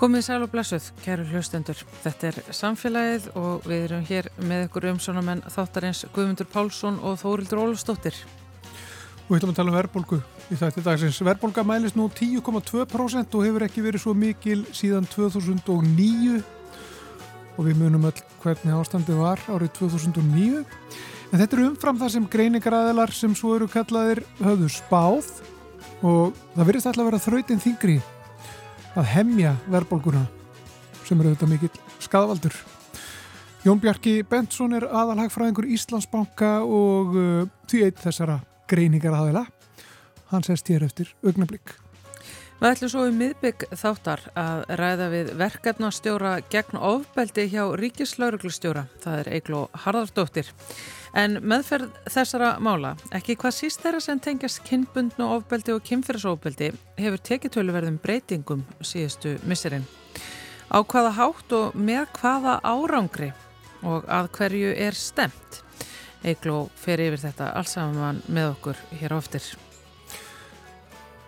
Komið sæl og blessuð, kæru hlustendur. Þetta er samfélagið og við erum hér með ykkur umsónamenn þáttarins Guðmundur Pálsson og Þórildur Ólfstóttir. Og við ætlum að tala um verðbólgu í þætti dagsins. Verðbólga mælist nú 10,2% og hefur ekki verið svo mikil síðan 2009 og við munum öll hvernig ástandið var árið 2009. En þetta er umfram það sem greiningaræðilar sem svo eru kallaðir höfðu spáð og það verðist alltaf að vera þrautinn þingri að hemja verðbólguna sem eru auðvitað mikill skadvaldur. Jón Bjarki Bentsson er aðalhagfræðingur Íslandsbanka og uh, því eitt þessara greiningar aðeila. Hann sest hér eftir augnablík. Við ætlum svo í miðbygg þáttar að ræða við verkefnastjóra gegn ofbeldi hjá Ríkislauruglustjóra. Það er Eigló Harðardóttir. En meðferð þessara mála, ekki hvað síst þeirra sem tengjast kynbundnu ofbeldi og kynferðsofbeldi, hefur tekið töluverðum breytingum síðustu misserinn. Á hvaða hátt og með hvaða árangri og að hverju er stemt? Eigló fer yfir þetta alls saman með okkur hér oftir.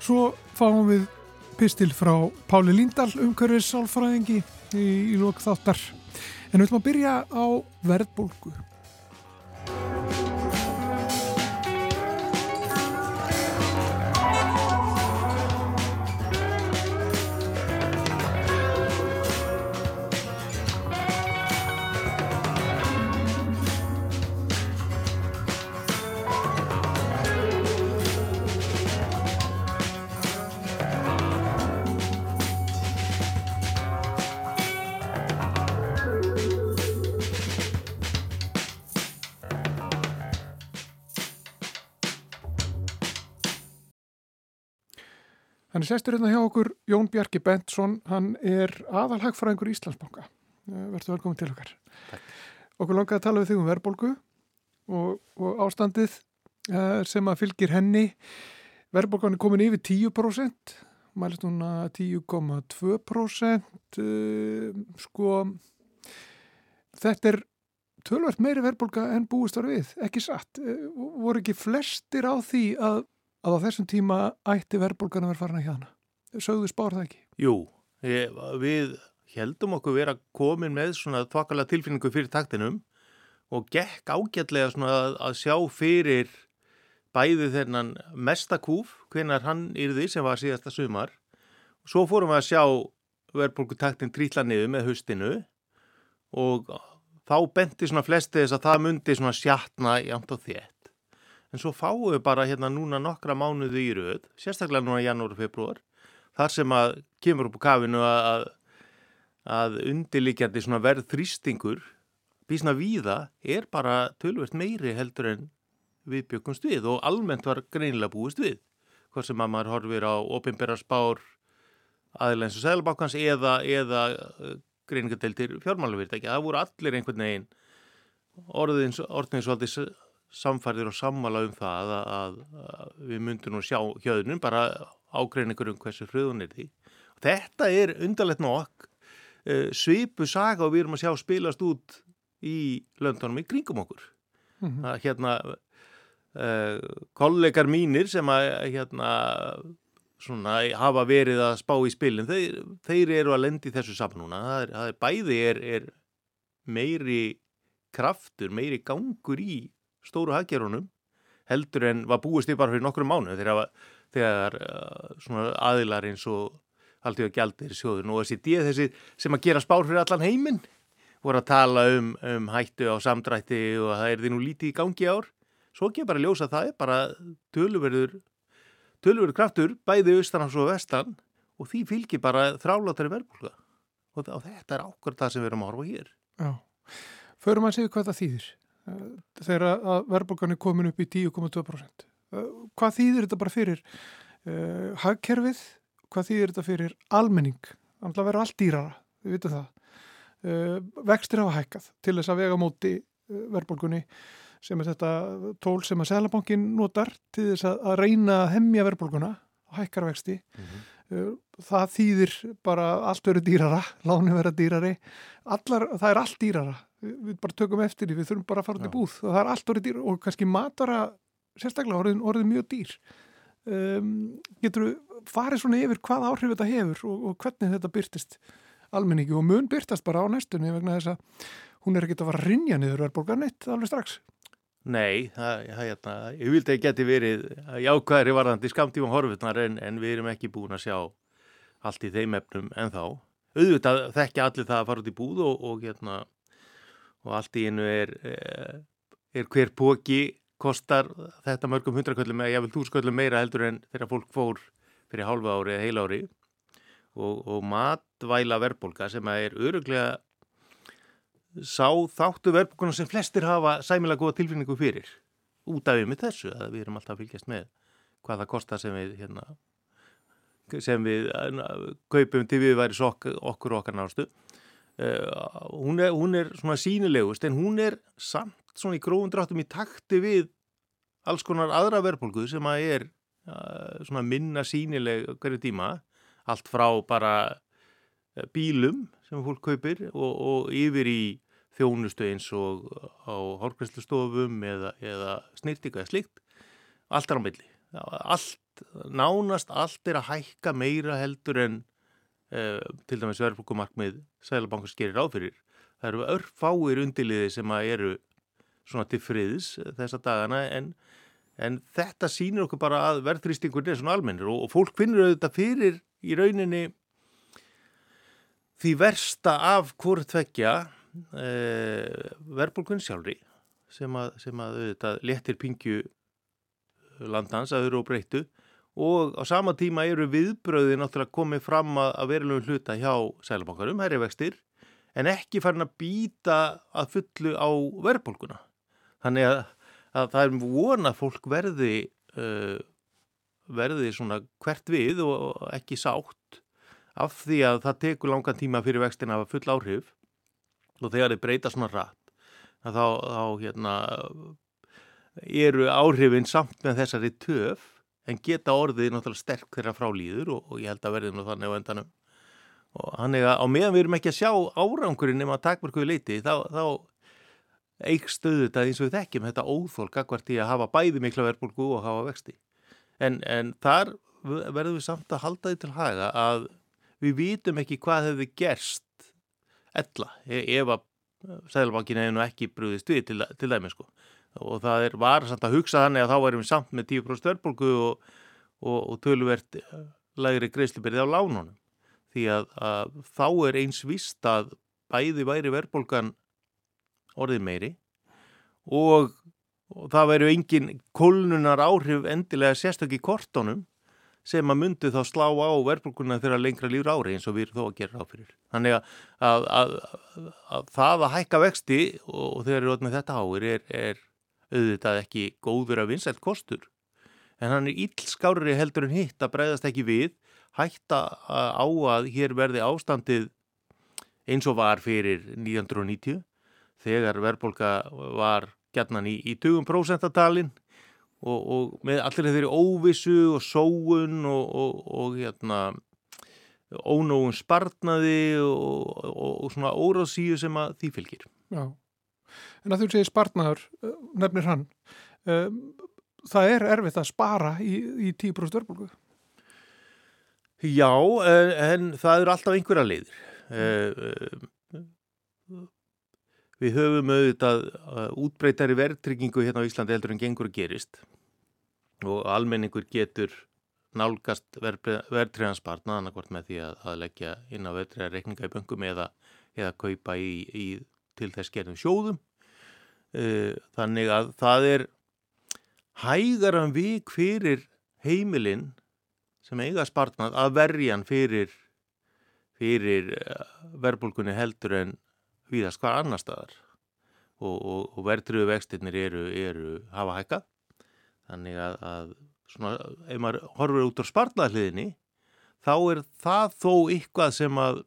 Svo fáum við pistil frá Páli Líndal, umhverfis sálfræðingi í, í lók þáttar. En við ætlum að byrja á verðbólgu. Hann er sestur hérna hjá okkur Jón Bjarki Bentsson, hann er aðalhagfræðingur Íslandsbanka. Eh, Verður velkominn til okkar. Takk. Okkur langaði að tala við þig um verðbólgu og, og ástandið eh, sem að fylgir henni. Verðbólgan er komin yfir 10%, mælist núna 10,2%. Eh, sko, þetta er tölvert meiri verðbólga en búist var við, ekki satt. Voru ekki flestir á því að að á þessum tíma ætti verðbólgan að vera farin að hjana. Sögðu spár það ekki? Jú, við heldum okkur vera komin með svona þvakalega tilfinningu fyrir taktinum og gekk ágætlega svona að sjá fyrir bæði þennan mestakúf, hvenar hann yrði sem var síðasta sumar. Svo fórum við að sjá verðbólgutaktin trítla niður með haustinu og þá benti svona flesti þess að það myndi svona sjatna í amt og þétt en svo fáum við bara hérna núna nokkra mánuðu í rauð, sérstaklega núna í janúar og februar, þar sem að kemur upp á kafinu að, að undirlikjandi svona verð þrýstingur, bísna víða, er bara tölvert meiri heldur en við bjökumst við og almennt var greinilega búist við, hvað sem að maður horfir á ofinbæra spár aðeins og seglbákans eða, eða uh, greiningadeiltir fjármálavirtæki, það voru allir einhvern veginn orðins, orðins samfærðir og sammála um það að, að, að við myndum nú sjá hjöðnum bara ágreiningur um hversu hröðun er því. Þetta er undarlegt nokk uh, svipu saga og við erum að sjá spilast út í löndunum í kringum okkur. Mm -hmm. að, hérna uh, kollegar mínir sem að hérna svona hafa verið að spá í spilin þeir, þeir eru að lendi þessu saman núna. Það er, það er bæði er, er meiri kraftur, meiri gangur í stóru haggerunum heldur en var búist í bara fyrir nokkru mánu þegar, þegar uh, aðilar eins og haldið á gjaldir sjóðun og þessi díð þessi sem að gera spár fyrir allan heiminn voru að tala um, um hættu á samdrætti og það er því nú lítið í gangi ár. Svo ekki bara ljósa það bara tölverður tölverður kraftur bæði austan og vestan og því fylgir bara þrálátari verðbólka og, þetta er ákveð það sem við erum að horfa hér. Já, förum að segja hvað það þýðir þegar að verðbólgan er komin upp í 10,2%. Eh, hvað þýðir þetta bara fyrir uh, hagkerfið? Hvað þýðir þetta fyrir almenning? Það vera allt dýrara, við vitum það. Uh, vextir hafa hækkað til þess að vega móti verðbólgunni sem er þetta tól sem að Sælabankin notar til þess að, að reyna að hemmja verðbólguna og hækkar vexti. Mm -hmm. Það þýðir bara allt verið dýrara, láni verið dýrari, Allar, það er allt dýrara. Við bara tökum eftir því, við þurfum bara að fara í búð. Það er allt orðið dýr og kannski matara sérstaklega orðin, orðið mjög dýr. Um, getur þú farið svona yfir hvað áhrif þetta hefur og, og hvernig þetta byrtist almenningi? Og mun byrtast bara á næstunni vegna þess að hún er ekkert að fara að rinja niður verðbólgan eitt alveg strax. Nei, það, það, hérna, ég vildi að geti verið jákvæðri varðandi skamtífum horfutnar en, en við erum ekki búin að sjá allt í þeim efnum en þá. Auðvitað þekkja allir það að fara út í búð og, og, hérna, og allt í einu er, eh, er hver póki kostar þetta mörgum hundraköllum eða ég vil þúsköllum meira heldur en þegar fólk fór fyrir hálfa ári eða heila ári og, og matvæla verðbólka sem er öruglega sá þáttu verðbólkuna sem flestir hafa sæmilega góða tilfinningu fyrir? Út af yfir þessu að við erum alltaf að fylgjast með hvað það kostar sem við hérna, sem við kaupum til við væri okkur okkar nástu uh, hún, er, hún er svona sínilegust en hún er samt svona í gróðum dráttum í takti við alls konar aðra verðbólku sem að er uh, svona minna sínileg hverju tíma. Allt frá bara bílum sem fólk kaupir og, og yfir í þjónustu eins og á hálfgræslustofum eða, eða snirtika eða slikt allt er á milli. Allt, nánast allt er að hækka meira heldur en eh, til dæmis verðbúkumarkmið Sælabankars gerir áfyrir það eru örfáir undiliði sem að eru svona til friðs þessa dagana en, en þetta sýnir okkur bara að verðrýstingurinn er svona almennir og, og fólk finnur auðvitað fyrir í rauninni því versta af hvort tvekja e, verðbólkun sjálfri sem að, sem að auðvitað letir pingju landans að eru og breytu og á sama tíma eru viðbröði náttúrulega komið fram að, að verulegum hluta hjá sælabankarum, er vextir en ekki farin að býta að fullu á verðbólkuna þannig að, að það er vona fólk verði uh, verði svona hvert við og ekki sátt af því að það tekur langan tíma fyrir vextin að full áhrif og þegar þið breyta svona rætt þá, þá hérna, eru áhrifin samt með þessari töf en geta orðið náttúrulega sterk þeirra frálýður og, og ég held að verði nú þannig á endanum. Og hann er að á meðan við erum ekki að sjá árangurinn nema að takmarkuðu leiti þá, þá eikst auðvitað eins og við þekkjum þetta óþólk akkvært í að hafa bæði mikla verðbólgu og hafa vexti. En, en þar verðum við samt að halda því til haga að við vitum ekki hvað hefði gerst ella. E, ef að Sæðalbankin hefði nú ekki brúðist við til, til dæmi sko. Og það er, var samt að hugsa þannig að þá erum við samt með 10% verðbólgu og, og, og töluvert lægri greiðslubyrði á lánunum. Því að, að þá er eins vist að bæði væri verðbólgan orðið meiri og, og það væri engin kólnunar áhrif endilega sérstakki kortónum sem að myndi þá slá á verðbólkuna þegar lengra lífur ári eins og við erum þó að gera áfyrir. Þannig að, að, að, að það að hækka vexti og þegar eru með þetta áir er, er auðvitað ekki góður að vinsælt kostur. En hann er íllskári heldur en hitt að breyðast ekki við, hætta á að hér verði ástandið eins og var fyrir 1990 þegar verðbólka var gætnan í, í 20% talinn og, og með allir þeirri óvissu og sóun og, og, og hérna ónógun spartnaði og svona óráðsíu sem að því fylgir. Já, en að þú segir spartnaður, eh, nefnir hann, um, það er erfitt að spara í, í 10% örbulgu? Já, en, en það eru alltaf einhverja leiðir. Mm. Við höfum auðvitað útbreytari verðtryggingu hérna á Íslandi heldur en gengur gerist. Og almenningur getur nálgast verðtriðanspartna annarkort með því að, að leggja inn á verðtriða reikninga í böngum eða, eða kaupa í, í til þess gerðum sjóðum. Uh, þannig að það er hægaran vik fyrir heimilinn sem eiga spartnað að verjan fyrir fyrir uh, verðbólkunni heldur en hvíðast hvar annar staðar. Og, og, og verðtriðu vextinnir eru, eru hafa hækkað. Þannig að, að svona, ef maður horfur út á spartnaðliðinni þá er það þó ykkvað sem að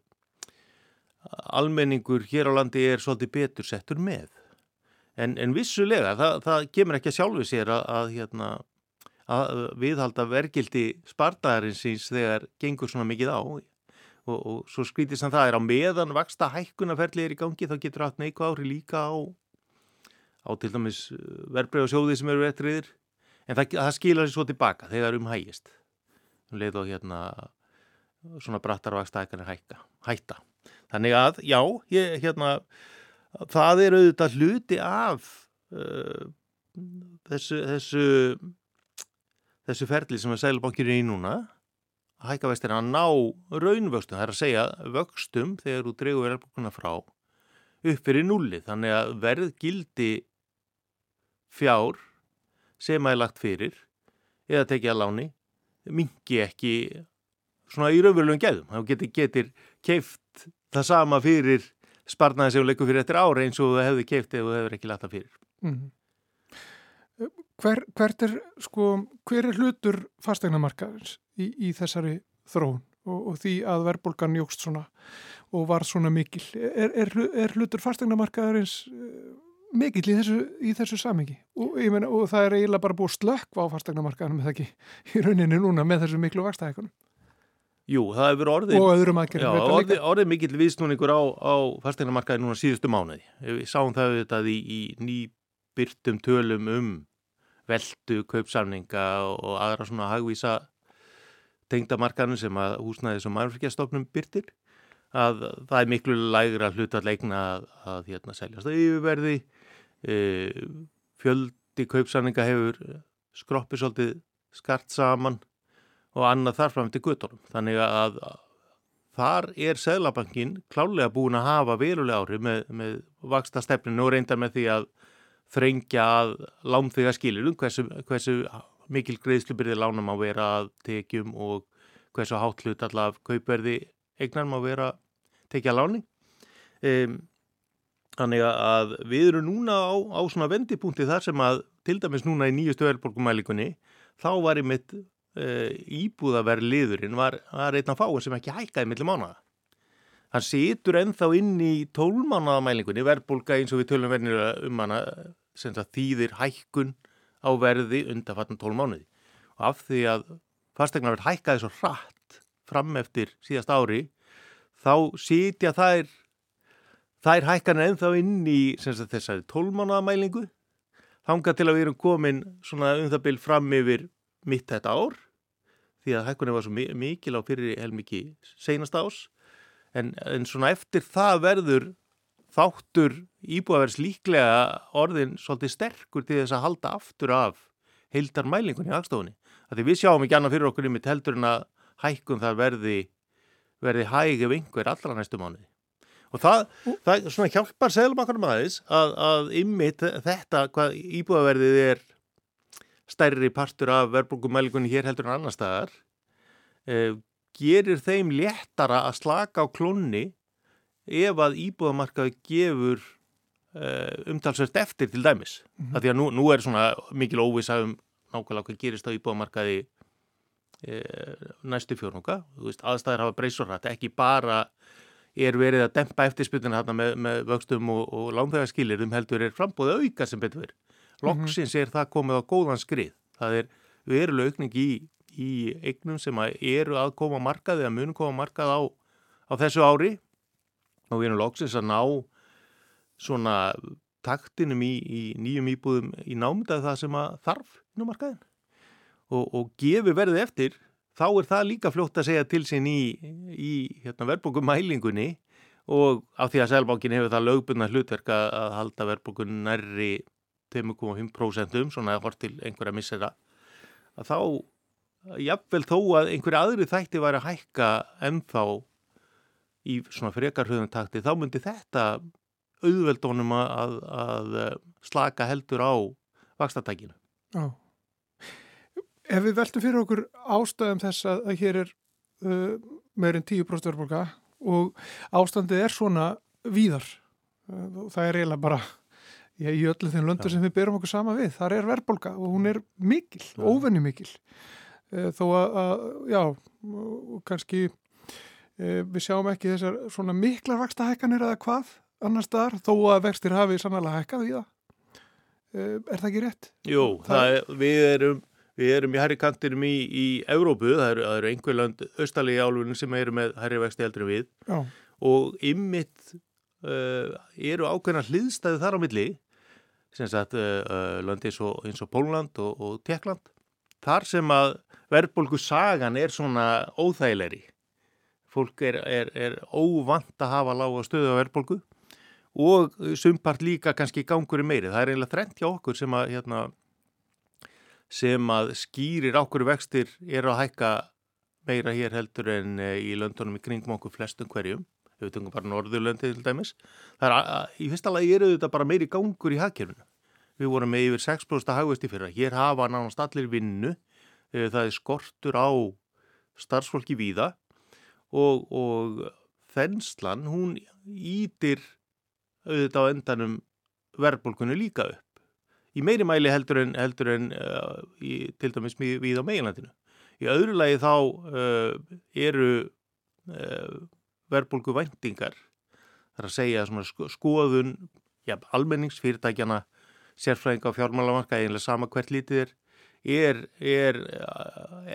almenningur hér á landi er svolítið betur settur með. En, en vissulega, það, það kemur ekki að sjálfu sér að, að, hérna, að viðhalda vergildi spartnaðarins síns þegar gengur svona mikið á og, og svo skrítið sem það er á meðan vaksta hækkunarferðli er í gangi þá getur allt neikvæð ári líka á, á til dæmis verbreyðasjóði sem eru yfir. En það, það skilar sér svo tilbaka þegar um hægist. Um leið og hérna svona brattarvagstækanir hækka, hætta. Þannig að, já, ég, hérna það er auðvitað hluti af uh, þessu þessu þessu ferli sem að Sælubankir er í núna að hækka vestir að ná raunvöxtum, það er að segja vöxtum þegar þú dregur verðbúkuna frá upp fyrir núli, þannig að verðgildi fjár sem að er lagt fyrir eða tekið að láni mingi ekki svona í raunverulegum gæðum, þá getur, getur keift það sama fyrir sparnaði sem þú leikur fyrir eftir ára eins og það hefði keift eða þú hefur ekki lagt það fyrir. Mm -hmm. Hver, hvert er, sko, hver er hlutur fastegnamarkaðins í, í þessari þróun og, og því að verðbólgan jógst svona og var svona mikil? Er, er, er hlutur fastegnamarkaðarins eh, mikil í þessu, í þessu samengi? Og, meina, og það er eiginlega bara búið slökk á fastegnamarkaðanum eða ekki í rauninni núna með þessu miklu vakstæðikunum? Jú, það hefur orðið. Já, orðið, orðið mikill viðsnúningur á, á fastegnamarkaði núna síðustu mánuði. Við sáum það auðvitað í, í nýbyrtum tölum um veldu, kaupsamninga og aðra svona hagvísa tengdamarkanum sem að húsnæðis og mannfrikjastofnum byrtir að það er miklu lægra hlut að að, hérna seljast yfirverði. E, fjöldi kaupsamninga hefur skroppi svolítið skart saman og annað þar fram til guttónum þannig að þar er Sæðlabankin klálega búin að hafa veruleg áhrif með, með vaksta stefninu og reynda með því að þrengja að lámþega skilurum, hversu, hversu mikil greiðslubyrði lánum á vera að tekjum og hversu hátt hlut allaf kaupverði eignar má vera tekja láni. Um, þannig að við erum núna á, á svona vendipunkti þar sem að til dæmis núna í nýjustu verðborgumælingunni þá var einmitt uh, íbúðaverð liðurinn var, var einn af fáin sem ekki hækkaði millir mánuða. Hann situr ennþá inn í tólmánaðamælingunni, verðbólka eins og við tölum verðinlega um hana, þýðir hækkun á verði undan fattan tólmánuði. Og af því að fastegnar verð hækkaði svo hratt fram eftir síðast ári, þá sitja þær, þær hækkan ennþá inn í sagt, þessari tólmánaðamælingu, þánga til að við erum komin svona um það byrj fram yfir mitt þetta ár, því að hækkunni var svo mikil á fyrir helmiki seinast ás, en, en svona eftir það verður þáttur íbúðavers líklega orðin svolítið sterkur til þess að halda aftur af heildar mælingunni í aðstofunni. Því við sjáum ekki annað fyrir okkur yfir heldur en að hækkun þar verði, verði hæg ef einhver allra næstu mánuði. Og það, það svona hjálpar selmakanum aðeins að, að ymmit þetta hvað íbúðaverðið er stærri partur af verðbúkumælingunni hér heldur en annar staðar eh, gerir þeim léttara að slaka á klónni ef að íbúðamarkaði gefur uh, umtalsvert eftir til dæmis. Mm -hmm. Því að nú, nú er svona mikil óvisa um nákvæmlega hvað gerist á íbúðamarkaði uh, næstu fjórnunga. Aðstæðir hafa breysurætt, ekki bara er verið að dempa eftirsputuna með, með vöxtum og, og lánþegarskilirðum heldur er frambóða auka sem betur verið. Mhm. Loksins er það komið á góðan skrið. Það er veruleg aukning í í eignum sem eru að koma markaði að munum koma markað á, á þessu ári. Og við erum lóksins að ná svona taktinum í, í nýjum íbúðum í námyndaði það sem að þarf inn á markaðin og, og gefi verðið eftir þá er það líka fljótt að segja til sín í, í hérna, verðbókumælingunni og á því að selbánkin hefur það lögbundna hlutverk að, halda verðbókun nærri 2,5% um svona að hort til einhverja missera að þá jafnvel þó að einhverju aðri þætti væri að hækka ennþá í svona frekarhauðuntakti þá myndi þetta auðveldónum að, að slaka heldur á vakstatækinu. Já. Ef við veltum fyrir okkur ástæðum þess að, hér er uh, meirinn 10% verðbólka og ástandið er svona víðar, uh, það er eiginlega bara Já, í öllu þeim löndur sem við berum okkur sama við, þar er verðbólka og hún er mikil, óvenni mikil. Eh, þó að, að já, kannski e, við sjáum ekki þessar svona miklar vaksta hækkanir eða hvað annar staðar, þó að vextir hafi sannlega hækkað í það. E, er það ekki rétt? Jú, það er, við erum Við erum í herri kantinum í, í Európu, það eru, eru einhver land austalegi álunum sem eru með herri vexti heldur við Já. og ymmit uh, eru ákveðna hliðstæði þar á milli sem sagt uh, löndi eins og, eins og Pólland og, og Tekland þar sem að verðbólgu sagan er svona óþægilegri fólk er, er, er óvant að hafa lága stöðu á verðbólgu og sumpart líka kannski gangur í meiri. Það er eiginlega þrengt hjá okkur sem að, hérna, sem að skýrir okkur vextir er að hækka meira hér heldur en eh, í löndunum í kringum okkur flestum hverjum. Við tungum bara Norðurlöndi til dæmis. Það er að, í fyrsta lagi eru þetta bara meiri gangur í hagkerfinu. Við vorum með yfir 6% hagvesti fyrra. Hér hafa nánast allir vinnu. Eh, það er skortur á starfsfólki víða og, og þenslan, hún ítir auðvitað á endanum verðbólkunni líka upp. Í meiri mæli heldur en, heldur en uh, í, til dæmis við á meginlandinu. Í öðru lagi þá uh, eru uh, verðbólku væntingar, þar að segja skoðun ja, almenningsfyrirtækjana, sérfræðinga á fjármálamarka, eiginlega sama hvert lítið er, er, er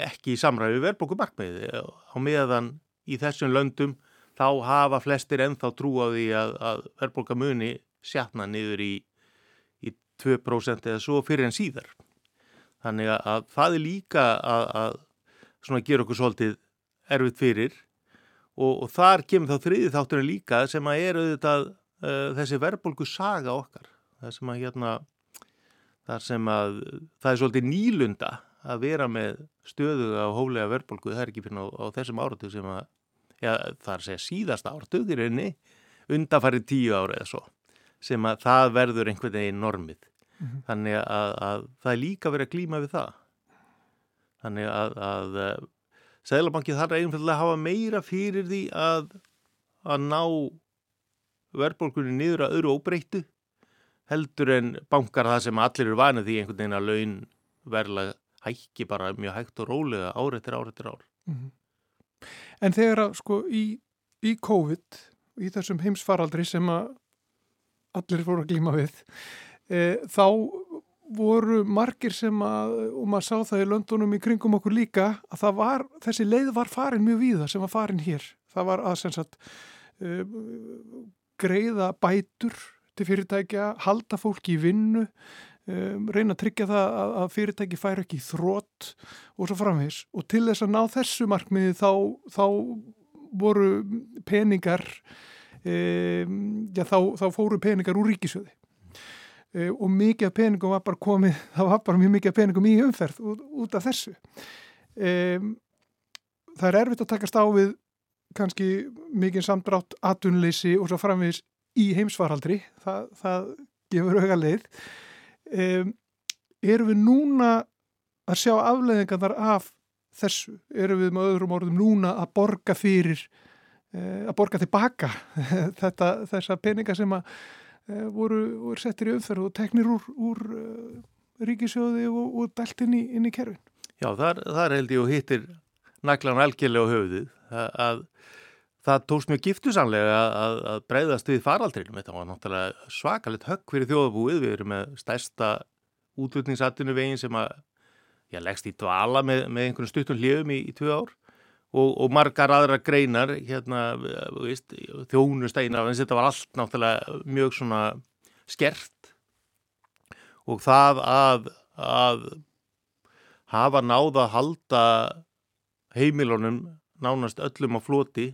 ekki í samræðu verðbólku markmiði á meðan í þessum löndum þá hafa flestir ennþá trú á því að, að verðbólka muni sjatna niður í, í 2% eða svo fyrir en síðar. Þannig að, að það er líka að, að gera okkur svolítið erfitt fyrir og, og þar kemur þá þriði þátturinn líka sem að er auðvitað uh, þessi verðbólku saga okkar. Það sem að hérna, þar sem að það er svolítið nýlunda að vera með stöðu á hólega verðbólku, það er ekki fyrir á, á þessum áratu sem að já, það er að segja síðasta ártugurinni undafarið tíu ára eða svo sem að það verður einhvern veginn normið. Mm -hmm. þannig að, að það er líka verið að glýma við það. Þannig að, að eh, Sæðlabankið þarf eiginfjallega að hafa meira fyrir því að að ná verðbólkunni niður að öðru óbreyttu heldur en bankar það sem allir eru vanið því einhvern veginn að laun verðla hækki bara mjög hægt og rólega ár eftir ár eftir ár. Mm -hmm. En þegar að sko í, í COVID, í þessum heimsfaraldri sem að allir fóru að glíma við, e, þá voru margir sem að, og maður sá það í löndunum í kringum okkur líka, að það var, þessi leið var farin mjög víða sem var farin hér. Það var að sem sagt e, greiða bætur til fyrirtækja, halda fólki í vinnu, um, reyna að tryggja það að, að fyrirtæki fær ekki þrótt og svo framvegs og til þess að ná þessu markmiði þá, þá voru peningar um, já, þá, þá fóru peningar úr ríkisöði um, og mikið peningum var bara komið það var bara mjög mikið peningum í umferð út, af þessu. Það er erfitt að takast á við kannski mikið samdrátt atunleysi og svo framvegis í heimsvaraldri það, það gefur auðvitað leið um, erum við núna að sjá afleðingar þar af þessu, erum við með öðrum orðum núna að borga fyrir uh, að borga tilbaka þetta, þessa peninga sem að uh, voru, voru settir í umferð og teknir úr, úr uh, ríkisjóði og, og dælt inn í, inn í kerfin? Já, þar, þar held ég og hittir naklan algjörlega á höfuðið að, að það tókst mjög giftusamlega að, að breyðast við faraldrinum. Þetta var náttúrulega svakalit högg fyrir þjóðabúið. Við erum með stærsta útlutningsatinu veginn sem að já, leggst í dvala með, með einhvern stuttum hljöfum í, í tvö ár og, og margar aðra greinar, hérna, þjónusteinar, en þetta var allt náttúrulega mjög svona skert og það að, að hafa náða að halda heimilunum nánast öllum á floti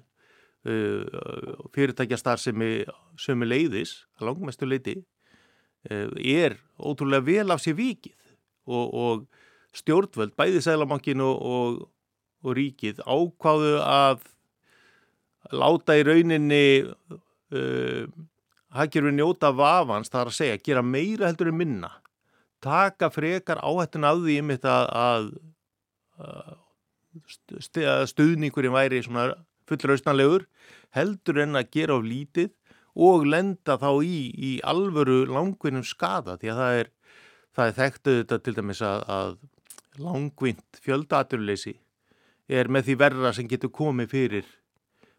Uh, fyrirtækjastar sem er leiðis, að langmestu leiti, uh, er ótrúlega vel af sér vikið. Og, og stjórnvöld, bæði Sælamankin og, og, og ríkið ákváðu að láta í rauninni uh, haggjörfi njóta vafans, það er að segja, gera meira heldur en minna, taka frekar áhættin af því um þetta að, að stuðningurinn væri svona fullraustanlegur heldur en að gera á lítið og lenda þá í, í alvöru langvinnum skada því að það er, það er þekktuð þetta til dæmis að, að langvinnt fjöldaturleysi er með því verra sem getur komið fyrir,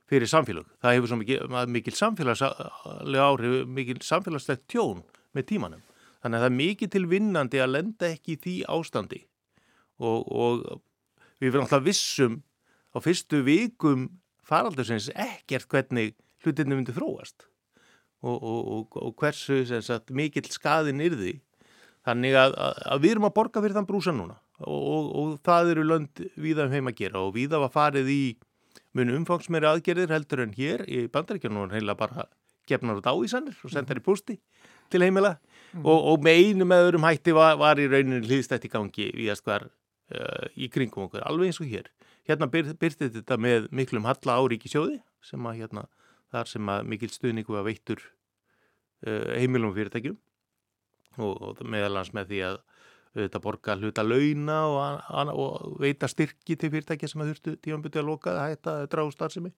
fyrir samfélag. Það hefur svo mikil, mikil samfélagslega áhrif, mikil samfélagslegt tjón með tímanum. Þannig að það er mikið til vinnandi að lenda ekki í því ástandi og, og við verðum alltaf vissum á fyrstu vikum faraldursins ekkert hvernig hlutinu myndi þróast og, og, og hversu sagt, mikill skaðin yrði. Þannig að, að, að við erum að borga fyrir þann brúsa núna og það eru lönd við að um heima að gera og við að farið í mun umfangsmeiri aðgerðir heldur en hér í bandaríkjunum heila bara gefnar út ávísanir og sendar í posti til heimila. Mm. og, og með einu með öðrum hætti var, var í rauninni hlýðstætt í gangi við að skvar uh, í kringum okkur, alveg eins og hér hérna byr, byrtið þetta með miklum halla á ríkisjóði sem að hérna þar sem að mikil stuðningu var veittur uh, heimilum fyrirtækjum og, og meðalans með því að þetta borga hluta launa og, og veita styrki til fyrirtækja sem að þurftu tímanbyrju að loka það hætta dráðstarðsemi.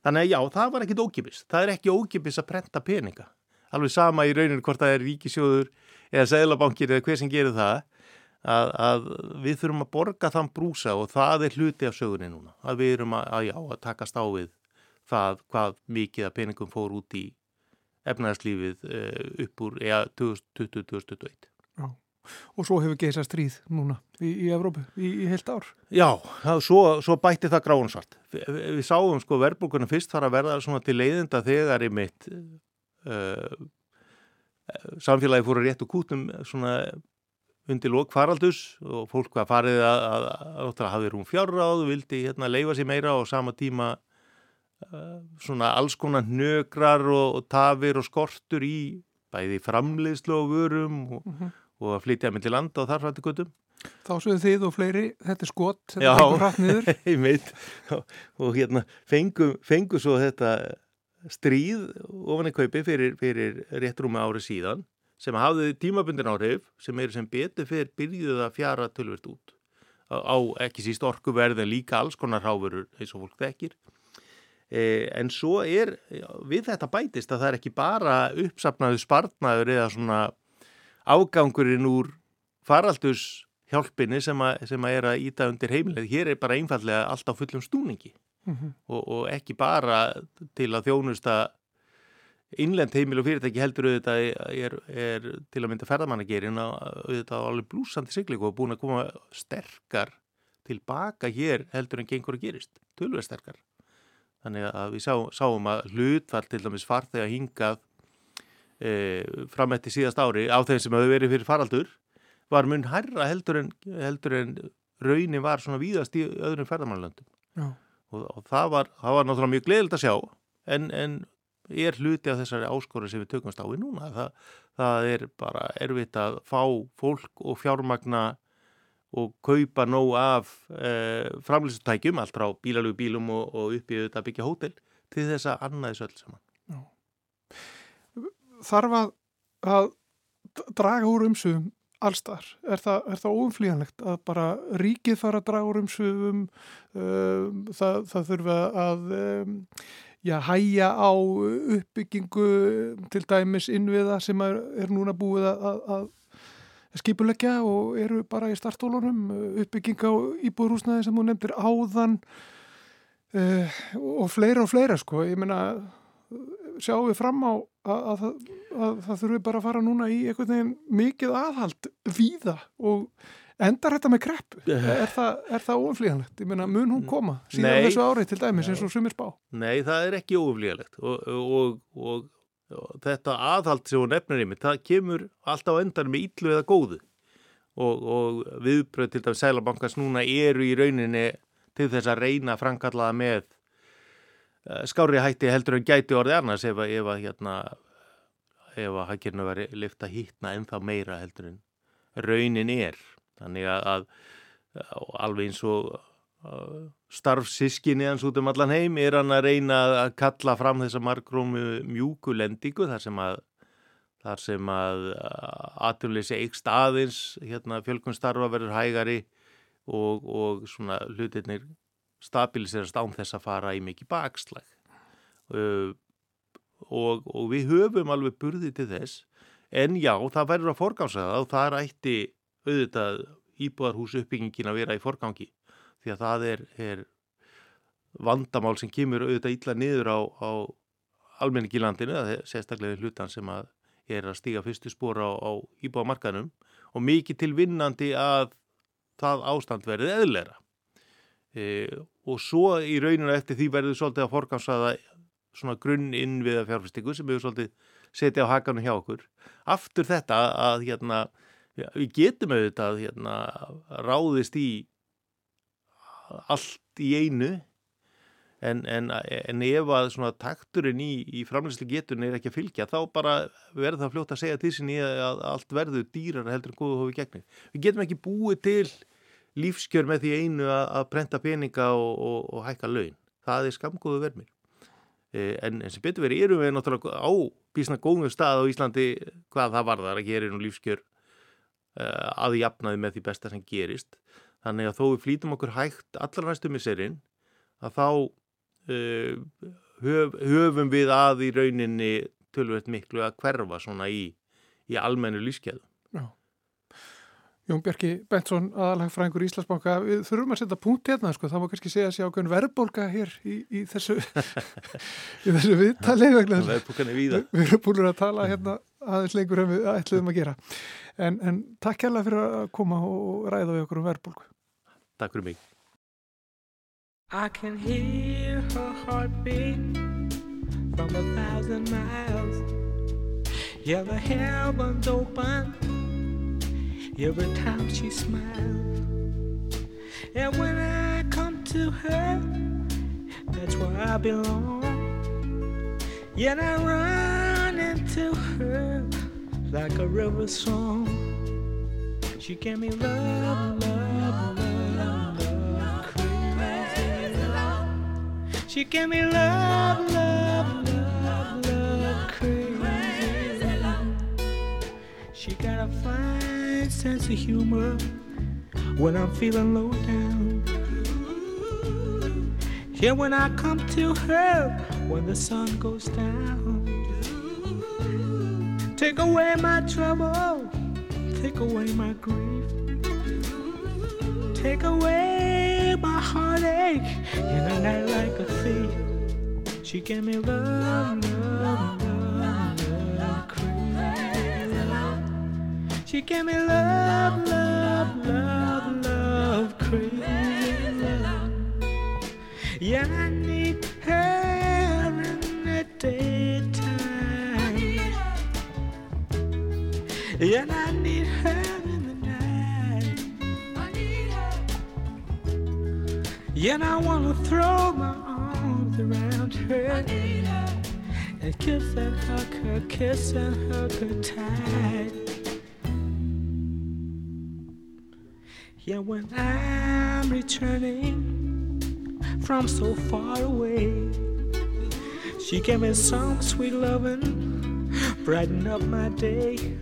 Þannig að já, það var ekkit ókipis. Það er ekki ókipis að prenta peninga. Alveg sama í rauninu hvort það er ríkisjóður eða seglabankir eða hver sem gerir það að, að við þurfum að borga þann brúsa og það er hluti af sögunni núna. Að við erum að, að, já, að takast á við það hvað mikið að peningum fór út í efnæðarslífið eh, upp úr 2020-2021. Já, og svo hefur geisa stríð núna í, í Evrópu í, í heilt ár. Já, það, svo, svo bætti það gráinsvart. Vi, við sáum sko verðbúkunum fyrst fara að verða svona til leiðinda þegar í mitt uh, samfélagi fóru rétt og kútum svona undir lók faraldus og fólk var farið að, að, að, að hafi rúm fjárráð og vildi hérna leifa sér meira og sama tíma uh, svona alls konar nögrar og, og tafir og skortur í bæði framleiðslu og vörum og, mm -hmm. og að flytja með til landa og þar frætti guttum. Þá sögðu þið og fleiri, þetta er skott, þetta Já, er hratt niður. Já, ég meit og, og hérna fengu, fengu svo þetta stríð ofan í kaupi fyrir, fyrir réttrúmi ári síðan sem hafði tímabundin áhrif sem er sem betur fyrir byrjuð að fjara tölvert út á, á ekki síst orkuverð en líka alls konar háfurur eins og fólk þekkir Eh, en svo er við þetta bætist að það er ekki bara uppsapnaðu spartnaður eða svona ágangurinn úr faraldus hjálpinni sem að, sem að er að íta undir heimilið. Hér er bara einfallega allt á fullum stúningi mm -hmm. og, og ekki bara til að þjónusta innlend heimil og fyrirtæki heldur auðvitað er, er til að mynda ferðamannagerin auðvitað alveg blúsandi siglingu og búin að koma sterkar tilbaka hér heldur en gengur að gerist, tölver sterkar. Þannig að við sá, sáum að hlutfall til dæmis farþeg að hingað e, fram eftir síðast ári á þeim sem hefur verið fyrir faraldur var mun hærra heldur en, heldur en raunin var svona víðast í öðrum ferðarmannlöndum. Og, og það var, það var náttúrulega mjög gleðilt að sjá en, en er hluti af þessari áskóru sem við tökumst á í núna. Það, það er bara erfitt að fá fólk og fjármagna og kaupa nóg af eh, framlýstutækjum, allt frá bílalögu bílum og, og upp í auðvitað byggja hótel til þess að annaðis öll saman. Já. Þarf að, að draga úr umsöfum allstar? Er það, það óumflíjanlegt að bara ríkið fara að draga úr umsöfum, um, það, það þurfa að um, já, hæja á uppbyggingu til dæmis innviða sem er, er núna búið að, að skipuleggja og eru bara í startólunum uppbygging á íbúðrúsnaði sem þú nefndir áðan uh, og fleira og fleira sko. Ég meina sjáum við fram á að, að, að það þurfum bara að fara núna í einhvern veginn mikið aðhald víða og endar þetta með krepp er það, það óumflíjanlegt? Ég meina mun hún koma síðan Nei. þessu árið til dæmis eins og sumir spá? Nei það er ekki óumflíjanlegt og, og, og þetta aðhald sem hún nefnir í mig, það kemur alltaf endan með ítlu eða góðu og, og viðbröð til dæmis Sælabankans núna eru í rauninni til þess að reyna að frangallaða með uh, skári hætti heldur en gæti orði annars ef að, ef að hérna ef að hækirna veri lifta hýtna ennþá meira heldur en raunin er þannig að, að alveg eins og starfsískinni hans út um allan heim er hann að reyna að kalla fram þessa margrómu mjúkulendingu þar sem að þar sem að aturleysi eikst aðeins hérna, fjölkunstarfa verður hægari og, og svona hlutirnir stabiliserast án þess að fara í mikið bakslag. Uh, og, og við höfum alveg burði til þess. En já, það verður að forgámsa það og það er ætti auðvitað íbúðarhús uppbyggingin að vera í forgangi því að það er, er vandamál sem kemur auðvitað illa niður á, á almenningi landinu, það er sérstaklega hlutan sem að er að stíga fyrstu spóra á, á íbúamarkanum og mikið til vinnandi að það ástand verið eðlera e, og svo í rauninu eftir því verður svolítið að forgansaða svona grunn innviða fjárfæstingu sem við svolítið setja á hakanum hjá okkur. Aftur þetta að hérna, við getum auðvitað hérna, ráðist í allt í einu en, en, en ef að takturinn í, í framleyslu getun er ekki að fylgja þá bara verður það fljótt að segja til sinni að allt verður dýrar heldur en góðu hófi gegnir. Við getum ekki búið til lífskjör með því einu að, að prenta peninga og, og, og hækka laun. Það er skamgóðu vermir. E, en, en sem betur verið erum við náttúrulega á bísna góðum stað á Íslandi hvað það varðar að gera nú lífskjör aðjafnaði með því besta sem gerist. Þannig að þó við flýtum okkur hægt allar næstu miserinn að þá uh, höf, höfum við að í rauninni tölvöld miklu að hverfa svona í, í almennu lífskeiðu. Jón Björki Bentsson, aðalhagfræðingur Íslandsbanka, við þurfum að setja punkt hérna, sko, það má kannski segja að sé ákveðin verðbólka hér í, í þessu, í þessu viðtali. Verðbólkan víða. Við erum búin að tala hérna aðeins lengur en við ætluðum að gera. En, en takk hérlega fyrir að koma og ræða við okkur um verðbólku. Takk fyrir mig. I can hear her heartbeat from a thousand miles. Yeah, the heavens open every time she smiles. And when I come to her, that's where I belong. Yet I run into her like a river song. She gave me love, love, love, love, crazy love. She gave me love, love, love, love, crazy love. She got a fine sense of humor when I'm feeling low down. Yeah, when I come to her when the sun goes down. Take away my trouble, take away my grief, take away my heartache in a night like a thief. She gave me love, love, love, love, crazy. She gave me love, love, love, love, crazy. Yeah, I need Yeah, I need her in the night. Yeah, and I wanna throw my arms around her and kiss and hug her, kiss and hug her tight. Yeah, when I'm returning from so far away, she gave me some sweet loving, brighten up my day.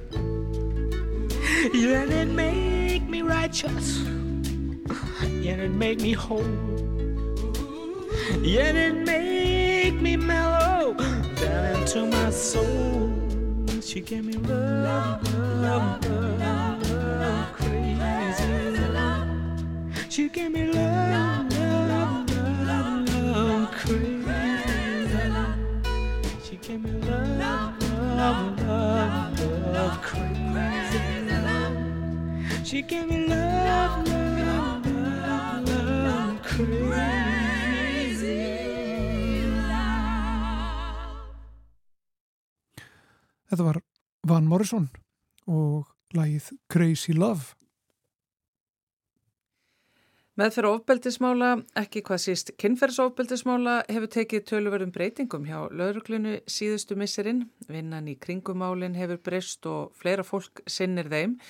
Yeah, and it make me righteous, yeah, and it make me whole. Yeah, and it make me mellow down into my soul. She gave me love, love, love, love, crazy love. She gave me love, She gave me love, love, love, love, crazy love. Þetta var Van Morrison og lagið Crazy Love. Meðferð ofbeldismála, ekki hvað síst kynferðsofbeldismála, hefur tekið töluverðum breytingum hjá lauruglunu síðustu misserinn. Vinnan í kringumálinn hefur breyst og fleira fólk sinnir þeim.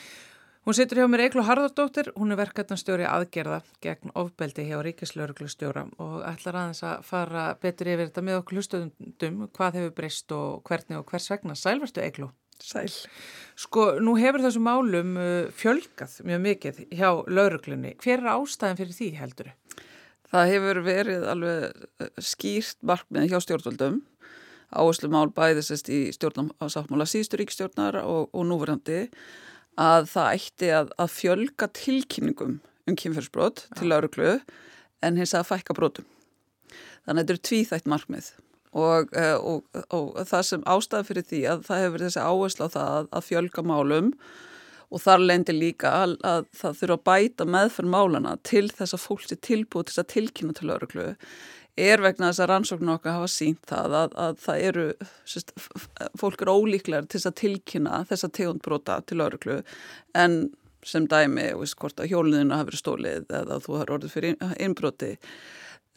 Hún situr hjá mér Eiklu Harðardóttir, hún er verkefnastjóri aðgerða gegn ofbeldi hjá Ríkislauruglustjóra og ætlar aðeins að fara betur yfir þetta með okkur hlustöndum, hvað hefur breyst og hvernig og hvers vegna. Sælvertu Eiklu? Sæl. Sko, nú hefur þessu málum uh, fjölgað mjög mikið hjá lauruglunni. Hver er ástæðan fyrir því heldur? Það hefur verið alveg uh, skýrt markmið hjá stjórnvöldum áherslu mál bæðisest í stjórnarsáttmála síðustu ríkstjórnar og, og núverandi að það ætti að, að fjölga tilkynningum um kynferðsbrot til lauruglu en hins að fækka brotum. Þannig að þetta eru tvíþætt markmið og, og, og, og það sem ástæði fyrir því að það hefur þessi áherslu á það að, að fjölga málum og þar lendir líka að, að það þurfa að bæta meðferð málana til þess að fólk sé tilbúið til þess að tilkynna til lauruglu er vegna þess að rannsóknu okkar hafa sínt það að, að það eru, sérst, fólk er ólíklar til þess að tilkynna þessa tegundbrota til öruglu en sem dæmi, veist, hvort að hjóluninu hafi verið stólið eða þú har orðið fyrir innbroti.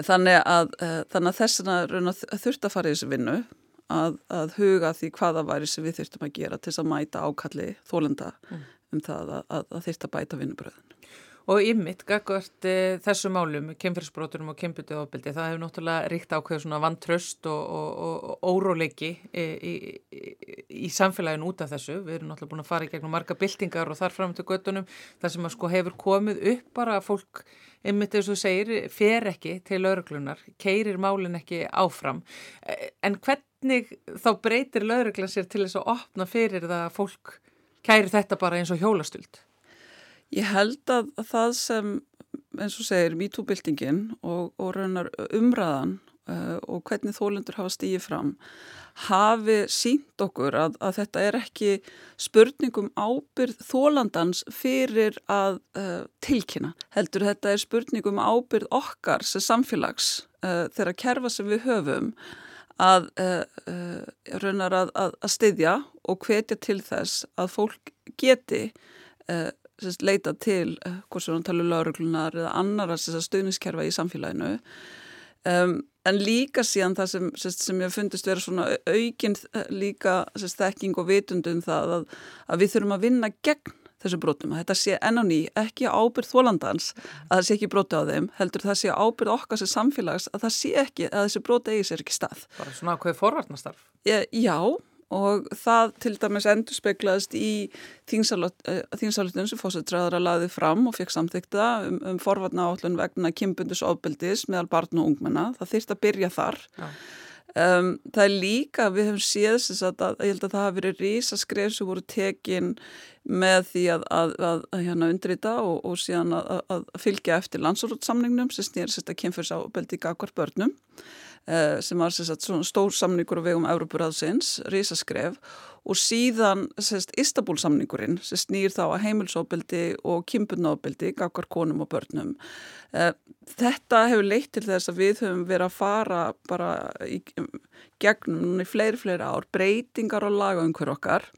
Þannig að, uh, þannig að þessina þurft að fara í þessu vinnu að, að huga því hvaða væri sem við þurftum að gera til þess að mæta ákalli þólenda mm. um það að, að þurft að bæta vinnubröðin. Og ymmit, gagvart e, eh, þessu málum, kemfyrsbroturum og kembyttið ofbeldi, það hefur náttúrulega ríkt ákveð svona vantröst og, og, og óróleiki í, í, í, í samfélaginu út af þessu. Við erum náttúrulega búin að fara í gegnum marga byltingar og þar fram til göttunum, þar sem að sko hefur komið upp bara að fólk, ymmit eins og segir, fer ekki til lauruglunar, keirir málin ekki áfram. Eh, en hvernig þá breytir lauruglan sér til þess að opna fyrir það að fólk kæri þetta bara eins og hjólastuld? Ég held að það sem, eins og segir, mítúbildingin og, og raunar umræðan uh, og hvernig þólendur hafa stíið fram hafi sínt okkur að, að þetta er ekki spurningum ábyrð þólandans fyrir að uh, tilkynna. Heldur þetta er spurningum ábyrð okkar sem samfélags uh, þeirra kerfa sem við höfum að raunar að, að, að styðja og hvetja til þess að fólk geti sérst, leita til eh, hvort sem hann tala um lauruglunar eða annara stuðniskerfa í samfélaginu um, en líka síðan það sem, sérst, sem ég fundist vera svona aukinn eh, líka þekking og vitundum það að, að við þurfum að vinna gegn þessu brotum, að þetta sé enn á ný ekki ábyrð þólandans, að það sé ekki broti á þeim, heldur það sé ábyrð okkar sem samfélags að það sé ekki, að þessu broti eigi sér ekki stað. Bara svona hvað er forvarnastarf? Já, og það til dæmis endur speiklaðist í þýnsalutun sem fósitræðara laði fram og fekk samþykta um, um forvarna áhlun vegna kimbundus ofbeldis meðal barn og ungmenna. Það þýrst að byrja þar. Um, það er líka, við hefum séð að, að ég held að það hafi verið rísaskref sem voru tekin með því að, að, að hérna undrita og, og síðan að fylgja eftir landsórútsamningnum sem snýr sérst að kynfyrsá í gagvar börnum Eh, sem var sagt, stór samningur á vegum Európuraðsins, risaskref og síðan sest, Istanbul samningurinn sem snýr þá að heimilsóbildi og kimpurnóbildi, gaggar konum og börnum. Eh, þetta hefur leitt til þess að við höfum verið að fara bara í gegnum í fleiri, fleiri ár breytingar á laga um hver okkar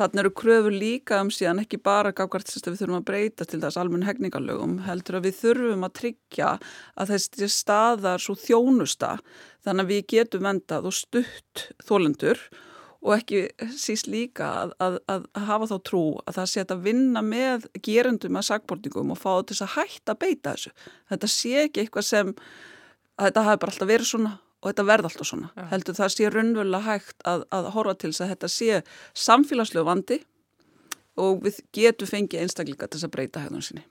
Þannig eru kröfur líka um síðan ekki bara gafkvært að við þurfum að breyta til þess almenn hegningalögum, heldur að við þurfum að tryggja að þessi staðar svo þjónusta þannig að við getum vendað og stutt þólendur og ekki síst líka að, að, að hafa þá trú að það sé að vinna með gerundum að sagbortingum og fá þess að hætta að beita þessu. Þetta sé ekki eitthvað sem að þetta hafi bara alltaf verið svona og þetta verða alltaf svona. Ja. Heldur það sé raunverulega hægt að, að horfa til þess að þetta sé samfélagslegu vandi og við getum fengið einstakleika til þess að breyta hefðun sinni.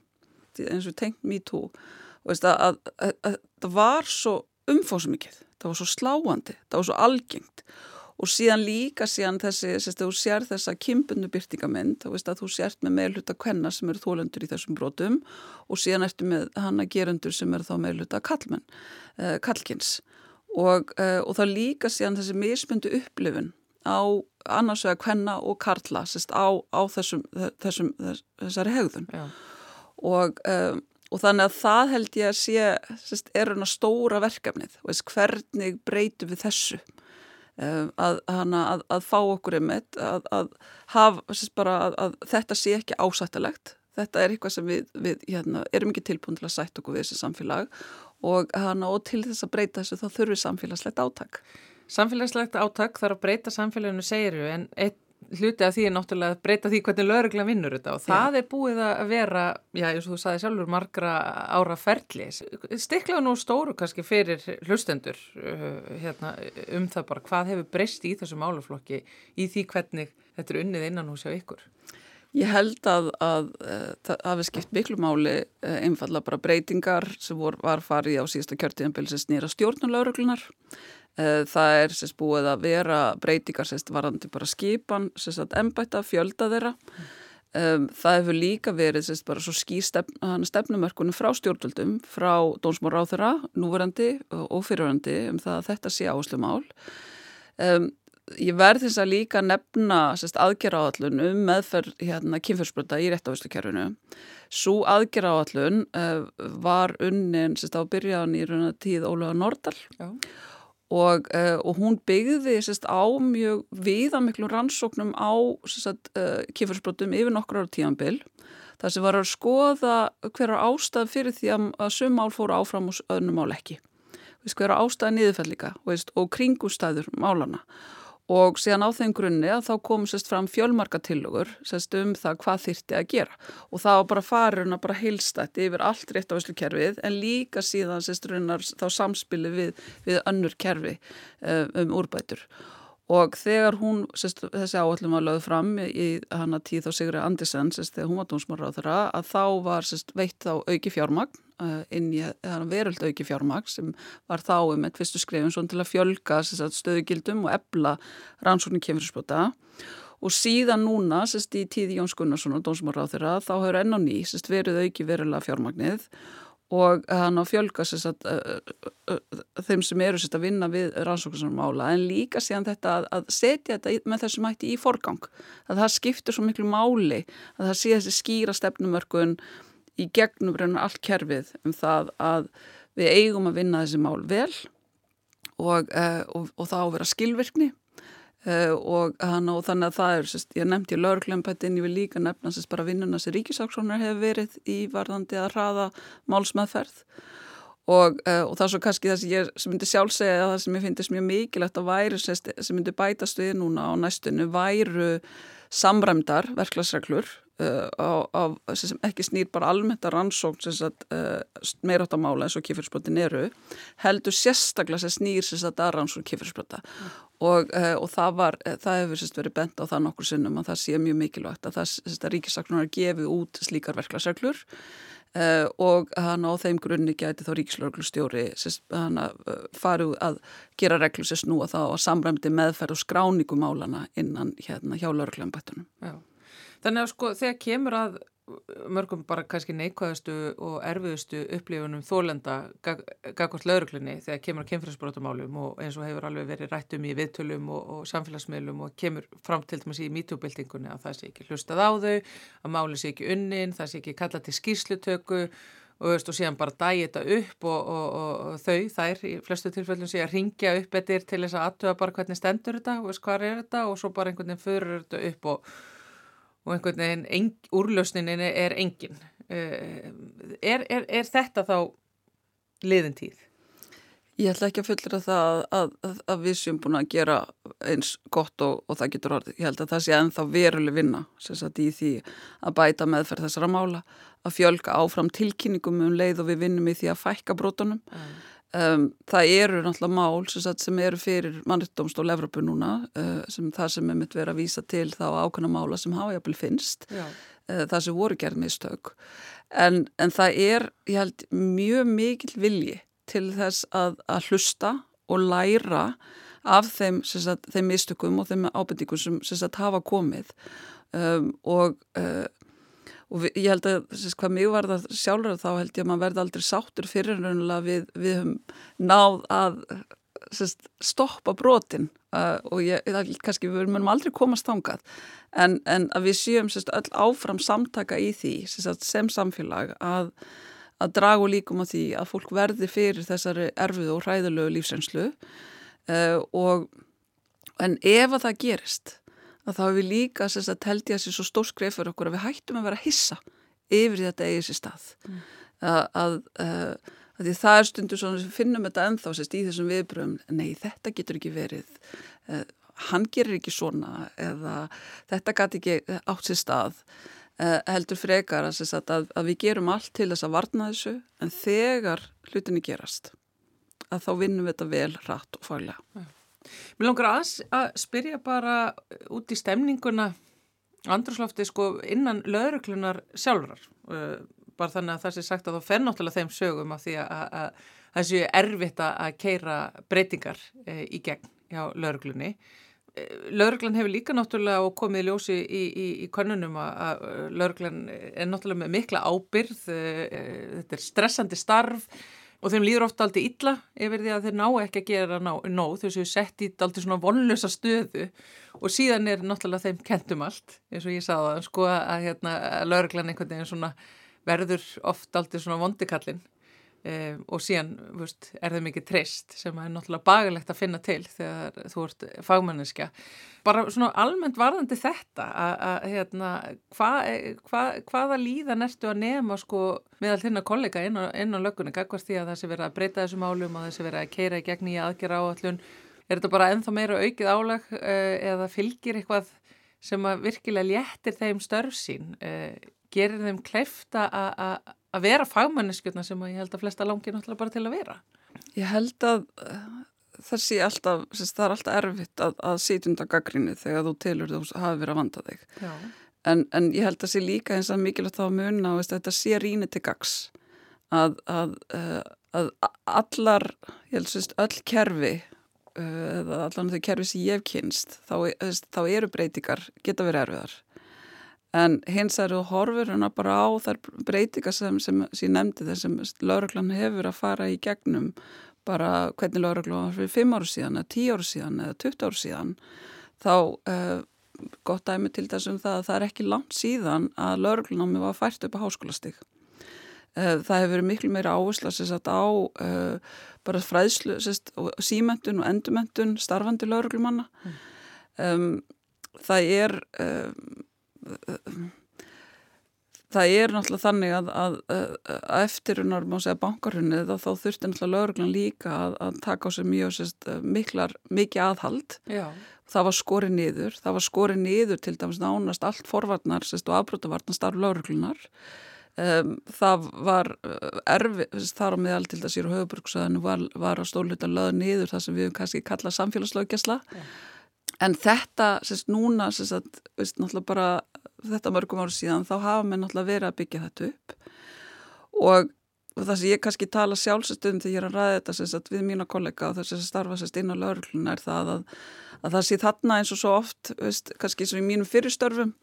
Eins og tengt me too og það var svo umfóðsum mikið, það var svo sláandi, það var svo algengt og síðan líka síðan þessi, sérst, þú sér þessa kimpunu byrtingamind, þá veist að þú sért með meðluta kvenna sem eru þólendur í þessum brotum og síðan ertu með hana gerundur sem eru þá meðluta kallmenn, eh, kallkins og, uh, og það líka síðan þessi mismundu upplifun á annars vega hvenna og karla sérst, á, á þessum, þessum, þessari hegðun. Og, um, og þannig að það held ég að sé sérst, er hana stóra verkefnið. Veist, hvernig breytum við þessu? Um, að, hana, að, að fá okkur einmitt að, að hafa bara að þetta sé ekki ásættalegt þetta er eitthvað sem við, við hérna, erum ekki tilbúin til að sætt okkur við þessi samfélag og, hana, og til þess að breyta þessu þá þurfum samfélagslegt áttak. Samfélagslegt áttak þarf að breyta samfélaginu segiru en eitt hluti af því er náttúrulega að breyta því hvernig lögregla vinnur þetta og það já. er búið að vera, já eins og þú saði sjálfur, margra ára ferli. Stiklaðu nú stóru kannski fyrir hlustendur uh, hérna, um það bara hvað hefur breyst í þessu máluflokki í því hvernig þetta er unnið innan hús á ykkur? Ég held að, eh, það hafi skipt miklu máli eh, einfalla bara breytingar sem vor, var farið á síðasta kjörtíðanbili sem snýra stjórnuleguruglunar. Eh, það er sérst búið að vera breytingar sérst varandi bara skipan, sérst að ennbætta fjölda þeirra. Um, það hefur líka verið sérst bara svo ský stefn, stefnumörkunum frá stjórnvöldum, frá dónsmór á þeirra, núverandi og fyrirverandi um það að þetta sé áherslu mál. Um, ég verð þess að líka nefna aðgerra áallun um meðferð hérna, kynfjörnsbrota í réttavislukerfinu. Svo aðgerra áallun uh, var unnin sérst, á byrjan í raun og tíð Ólega Nordal og, uh, og hún byggði sérst, á mjög viðamiklum rannsóknum á uh, kynfjörnsbrotum yfir nokkur ára tíanbill. Það sem var að skoða hverjar ástæð fyrir því að, að sum mál fóru áfram og öðnum mál ekki. Hverjar ástæði niðurfællika og kringustæður málana og síðan á þeim grunni að þá kom sérst fram fjölmarka tillögur sérst um það hvað þyrti að gera. Og það var bara farin að bara heilstætt yfir allt rétt á þessu kerfið en líka síðan sérst raunar þá samspili við, við önnur kerfi um úrbætur. Og þegar hún, sérst, þessi áallum var lögð fram í hana tíð á Sigri Andersen, sérst, þegar hún var dómsmára á þeirra, að þá var sérst, veitt þá auki fjármagn inn í veröld auki fjármagn sem var þá um eitt fyrstu skrifin svona til að fjölga sérst, stöðugildum og ebla rannsóknin kemurspota og síðan núna, sérst, í tíði Jóns Gunnarsson og dómsmára á þeirra, þá hefur enn á ný, sérst, verið auki verulega fjármagnið og hann á fjölga sagt, þeim sem eru sagt, að vinna við rannsóknarsmála en líka síðan þetta að, að setja þetta með þessum hætti í forgang að það skiptur svo miklu máli að það sé þessi skýra stefnumörkun í gegnum reynar allt kerfið um það að við eigum að vinna þessi mál vel og, og, og það á að vera skilvirkni. Uh, og, hana, og þannig að það er, sérst, ég nefndi lögurklempættin, ég vil líka nefna sérst, bara vinnuna sem ríkisáksónar hefur verið í varðandi að hraða málsmeðferð. Og, uh, og það er svo kannski það sem ég sem myndi sjálf segja að það sem ég finnst mjög mikilvægt að sérst, sem myndi bætast við núna á næstunni væru samræmdar verklagsreglur uh, á, á, sem ekki snýr bara almennt að rannsókn uh, meirháttamála eins og kifirspöldin eru heldur sérstaklega sem snýr að rannsókn kifirspölda mm. og, uh, og það, var, það hefur sérst, verið bent á það nokkur sinnum að það sé mjög mikilvægt að að ríkisaklunar gefi út slíkar verklagsreglur Uh, og hann á þeim grunni gæti þá ríkislauglustjóri hann að uh, faru að gera reglu sér snúa þá að samræmdi meðferð og skráningumálana innan hérna hjá lauglambættunum. Þannig að sko þegar kemur að mörgum bara kannski neikvæðastu og erfiðustu upplifunum þólenda gagvart lauruglunni þegar kemur að kemfræðsbrotumálum og eins og hefur alveg verið rættum í viðtölum og, og samfélagsmiðlum og kemur fram til þess að í mítúbildingunni að það sé ekki hlustað á þau, að máli sé ekki unnin, það sé ekki kallað til skýrslutöku og, veist, og síðan bara dægi þetta upp og, og þau, þær í flestu tilfellum sé að ringja upp eittir til þess að aðtöða bara hvernig stendur þetta veist hvað er þetta og svo bara einhvern veginn fyrir þetta upp og og einhvern veginn eng, úrlösnin er engin. Eh, er, er, er þetta þá liðin tíð? Ég ætla ekki að fullra það að, að, að við séum búin að gera eins gott og, og það getur orðið. Ég held að það sé ennþá veruleg vinna í því að bæta meðferð þessara mála, að fjölga áfram tilkynningum um leið og við vinnum í því að fækka brotunum. Mm. Um, það eru náttúrulega mál sem, sagt, sem eru fyrir mannreittdómstól Evropu núna uh, sem það sem er mitt verið að vísa til þá ákvæmna mála sem hafa jafnvel finnst uh, það sem voru gerð mistök. En, en það er ég held mjög mikil vilji til þess að, að hlusta og læra af þeim, sagt, þeim mistökum og þeim ábyrtingum sem sagt, hafa komið. Um, og uh, og við, ég held að þess, hvað mig var það sjálfur þá held ég að maður verði aldrei sáttur fyrir raunlega við, við höfum náð að sest, stoppa brotin. Uh, og ég, það, kannski við munum aldrei komast þangað. En, en að við séum sest, öll áfram samtaka í því sest, sem samfélag að, að dragu líkum á því að fólk verði fyrir þessari erfið og hræðulegu lífsreynslu. Uh, og en ef að það gerist að þá hefur við líka að teldi að það sé svo stór skreif fyrir okkur að við hættum að vera að hissa yfir þetta eigið sér stað mm. að, að, að, að því það er stundu svona sem finnum þetta ennþá sérst í þessum viðbröðum, nei þetta getur ekki verið uh, hann gerir ekki svona eða þetta gæti ekki átt sér stað uh, heldur frekar að við gerum allt til þess að varna þessu en þegar hlutinni gerast að þá vinnum við þetta vel rætt og faglega mm. Mér langar að, að spyrja bara út í stemninguna andrúslofti sko innan löðruklunar sjálfrar uh, bara þannig að það sé sagt að þá fer náttúrulega þeim sögum af því að það sé erfitt að keira breytingar uh, í gegn hjá löðruklunni. Uh, Lörglann hefur líka náttúrulega komið í ljósi í, í, í konunum að Lörglann er náttúrulega með mikla ábyrð, þetta er stressandi starf, og þeim líður ofta aldrei illa yfir því að þeir ná ekki að gera ná, nóg. Þau séu sett í aldrei svona vonlösa stöðu. Og síðan er náttúrulega þeim kentum allt eins og ég sagði það sko að, hérna, að lauruglan einhvern veginn svona verður oft aldrei svona vondikallin Um, og síðan veist, er það mikið treyst sem er náttúrulega bagalegt að finna til þegar þú ert fagmanniska bara svona almennt varðandi þetta að hérna hva, hva, hvaða líðan ertu að nema sko meðal þinna kollega inn á, á löggunni gagvart því að það sé verið að breyta þessum álum og það sé verið að keira í gegn í aðgjara áallun er þetta bara ennþá meira aukið álag uh, eða fylgir eitthvað sem að virkilega léttir þeim störf sín uh, gerir þeim klefta að að vera fagmanneskjöldna sem ég held að flesta langir náttúrulega bara til að vera. Ég held að það sé alltaf, það er alltaf erfitt að, að sitja undan gaggrinni þegar þú tilur þú hafi verið að vanda þig. En, en ég held að sé líka eins og mikilvægt þá að munna og þetta sé ríni til gags að, að, uh, að allar, ég held að öll kerfi uh, eða allan þau kerfi sem ég hef kynst þá, þá eru breytingar, geta verið erfiðar en hins eru horfur hana bara á þær breytingar sem, sem síðan nefndi þessum lauruglan hefur að fara í gegnum bara hvernig lauruglan var fyrir 5 áru síðan eða 10 áru síðan eða 20 áru síðan þá eh, gott dæmi til þessum það að það er ekki langt síðan að lauruglanámi var fært upp á háskólastig eh, það hefur verið miklu meira áhersla sérstætt á eh, bara fræðslu, sérstætt símentun og endumendun starfandi lauruglumanna mm. um, það er um það er náttúrulega þannig að, að, að eftirunar má segja bankarhunnið þá þurfti náttúrulega lauruglan líka að, að taka á sig mjög sérst, miklar, mikið aðhald. Já. það var skorið niður. Það var skorið niður til dæmis nánast allt forvarnar sérst, og afbrótavarnar starf lauruglunar um, það var uh, erfi þar á meðal til að sér höfuburgsöðinu var, var að stólita löð niður það sem við kannski kalla samfélagslöggesla Já. En þetta, sérst, núna, sérst, að, veist, náttúrulega bara þetta mörgum ára síðan, þá hafa mér náttúrulega verið að byggja þetta upp. Og, það sem ég kannski tala sjálfsestum þegar ég er að ræða þetta, sérst, að við mína kollega og þess að starfa, sérst, inn á laurugluna er það að, að það sé þarna eins og svo oft, veist, kannski eins og í mínum fyrirstörfum,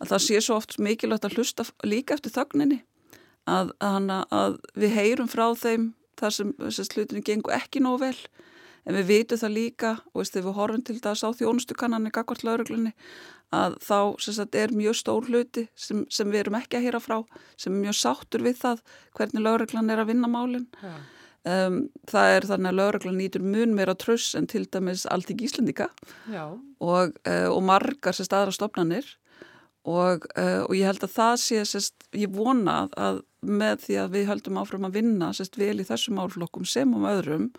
að það sé svo oft mikilvægt að hlusta líka eftir þögninni, að, að við heyrum frá þeim þar sem, sérst, hlutinu gengur ekki nóg vel en við vitum það líka og veist, við horfum til þess á þjónustukannanir gagvart lauruglunni að þá sagt, er mjög stór hluti sem, sem við erum ekki að hýra frá sem er mjög sáttur við það hvernig lauruglan er að vinna málinn ja. um, það er þannig að lauruglan nýtur mun meira tröss en til dæmis allting íslendika og, uh, og margar sérst aðra stopnanir og, uh, og ég held að það sé sérst, ég vona að með því að við höldum áfram að vinna sérst vel í þessum álflokkum sem um öðrum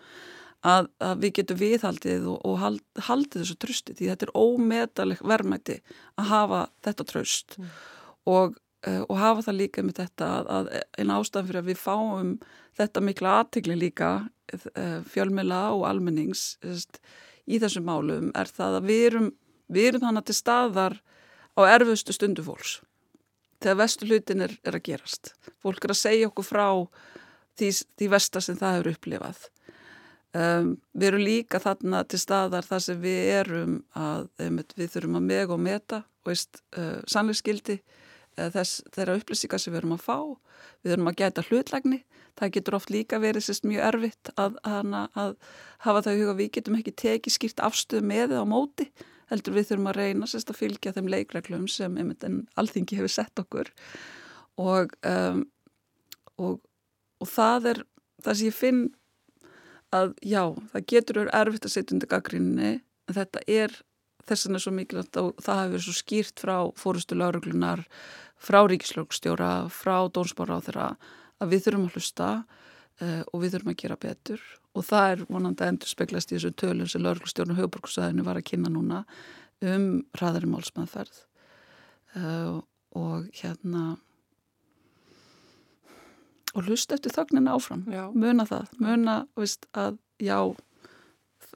að, að við getum viðhaldið og, og hald, haldið þessu trösti því þetta er ómedaleg verðmætti að hafa þetta tröst mm. og, uh, og hafa það líka með þetta að, að einn ástæðan fyrir að við fáum þetta mikla aðtegli líka uh, fjölmela og almennings í þessum málum er það að við erum, við erum þannig til staðar á erfustu stundu fólks þegar vestu hlutin er, er að gerast. Fólk er að segja okkur frá því, því vestar sem það eru upplifað Um, við erum líka þarna til staðar þar sem við erum að við þurfum að meg og meta uh, sannleiksskildi uh, þess þeirra upplýsingar sem við erum að fá. Við þurfum að gæta hlutlægni. Það getur oft líka verið sérst mjög erfitt að, að, að hafa það í huga við getum ekki tekið skýrt afstöð með eða á móti heldur við þurfum að reyna sérst að fylgja þeim leikreglum sem alþingi hefur sett okkur. Og, um, og, og það er það sem ég finn að já, það getur verið erfitt að setja undir gaggrinni en þetta er þess vegna svo mikilvægt og það hefur verið svo skýrt frá fórustu lauruglunar, frá ríkislögstjóra, frá dónsbára á þeirra að við þurfum að hlusta uh, og við þurfum að gera betur. Og það er vonandi að endur speglast í þessu tölun sem lauruglustjórnu höfuborgsæðinu var að kynna núna um hraðari málsmaðferð uh, og hérna og hlusta eftir þögnina áfram. Já. muna það, muna veist, að já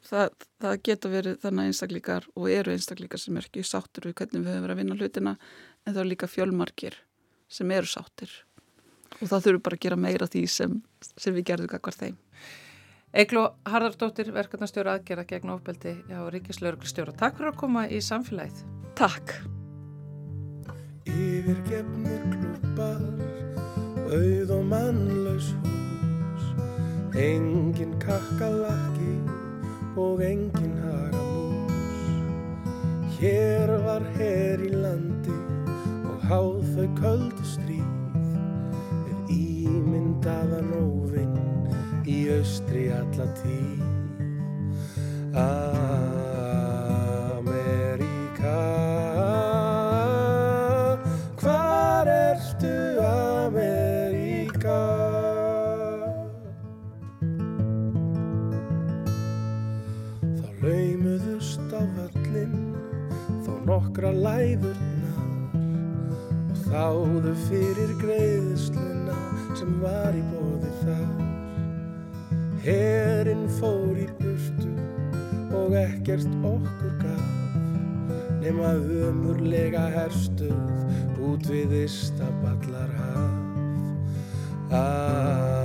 það, það getur verið þannig einstaklíkar og eru einstaklíkar sem er ekki sáttur við hvernig við höfum verið að vinna hlutina en það er líka fjölmarkir sem eru sáttir. Og það þurfum bara að gera meira því sem, sem við gerðum kakvar þeim. Egló Harðardóttir, verkefnastjóra aðgerða gegn ofbeldi á Ríkislauruglustjóra Takk fyrir að koma í samfélagið. Takk auð og mannlaus hús engin kakkalakki og engin hagamús. Hér var her í landi og háð þau köldu stríð við ímyndaðan óvinn í austri alla tíð. Ameríka, nokkra læðurnar og þáðu fyrir greiðsluna sem var í bóði þar. Herinn fór í burtu og ekkert okkur gaf nema umurlega herstuð út við Istaballar haf. Ameríka,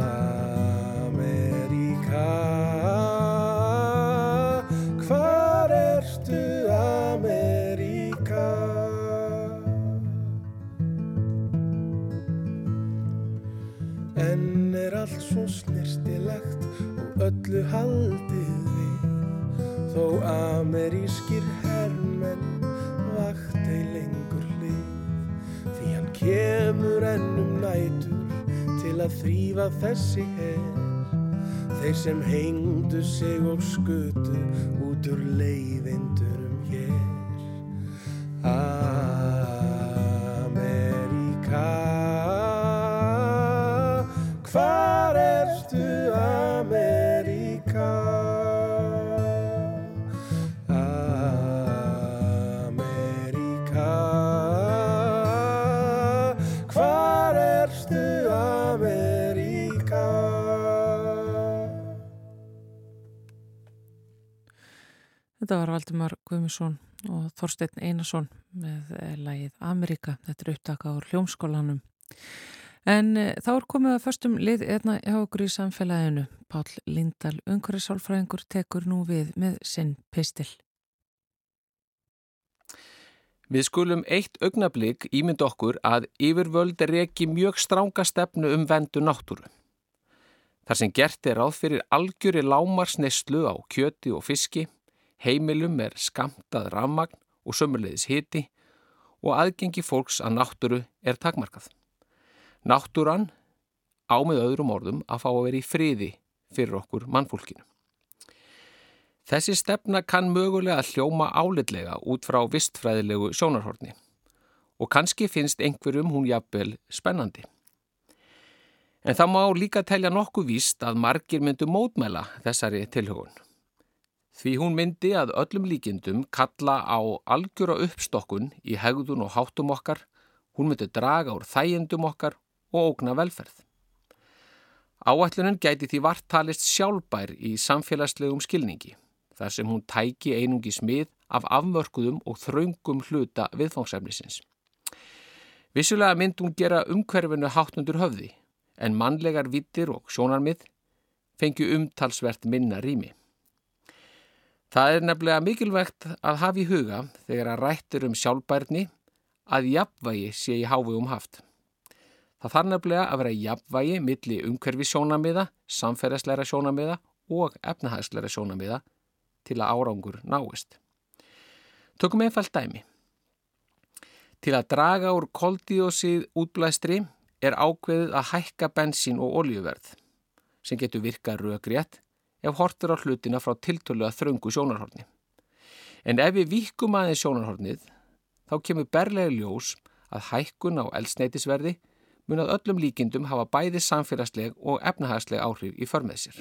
öllu haldið við. Þó amerískir hermenn vakt ei lengur hlið Því hann kemur ennum nætur til að þrýfa þessi her. Þeir sem hengdu sig og skutu út úr leiðindurum Þetta var Valdimar Guðmusson og Þorsteinn Einarsson með eh, lagið Amerika. Þetta er upptaka úr hljómskólanum. En e, þá er komið að förstum lið einna hjá okkur í samfélaginu. Pál Lindal, umhverfisálfræðingur, tekur nú við með sinn pistil. Við skulum eitt augnablík ímynd okkur að yfirvöld er ekki mjög stránga stefnu um vendu náttúru. Þar sem gert er ráð fyrir algjöri lámarsneislu á kjöti og fiski, heimilum er skamtað rammagn og sömurleiðis hiti og aðgengi fólks að náttúru er takmarkað. Náttúran á með öðrum orðum að fá að vera í friði fyrir okkur mannfólkinu. Þessi stefna kann mögulega hljóma álitlega út frá vistfræðilegu sjónarhorni og kannski finnst einhverjum hún jafnvel spennandi. En það má líka telja nokkuð víst að margir myndu mótmæla þessari tilhugun. Því hún myndi að öllum líkindum kalla á algjöra uppstokkun í hegðun og háttum okkar, hún myndi draga úr þægendum okkar og ógna velferð. Áætlunin gæti því vartalist sjálfbær í samfélagslegum skilningi þar sem hún tæki einungi smið af afmörkuðum og þraungum hluta viðfóngsefnisins. Vissulega mynd hún gera umhverfinu háttundur höfði en mannlegar vittir og sjónarmið fengi umtalsvert minna rými. Það er nefnilega mikilvægt að hafa í huga þegar að rættir um sjálfbærni að jafnvægi sé í hávegum haft. Það þarf nefnilega að vera jafnvægi milli umhverfi sjónamiða, samferðasleira sjónamiða og efnahæsleira sjónamiða til að árangur náist. Tökum einfalt dæmi. Til að draga úr koldíósið útblæstri er ákveðið að hækka bensín og oljuverð sem getur virkað rögrétt ef hortur á hlutina frá tiltölu að þröngu sjónarhorni. En ef við vikum aðeins sjónarhornið þá kemur berlega ljós að hækkun á elsneitisverði mun að öllum líkindum hafa bæði samfélagsleg og efnahagsleg áhrif í förmið sér.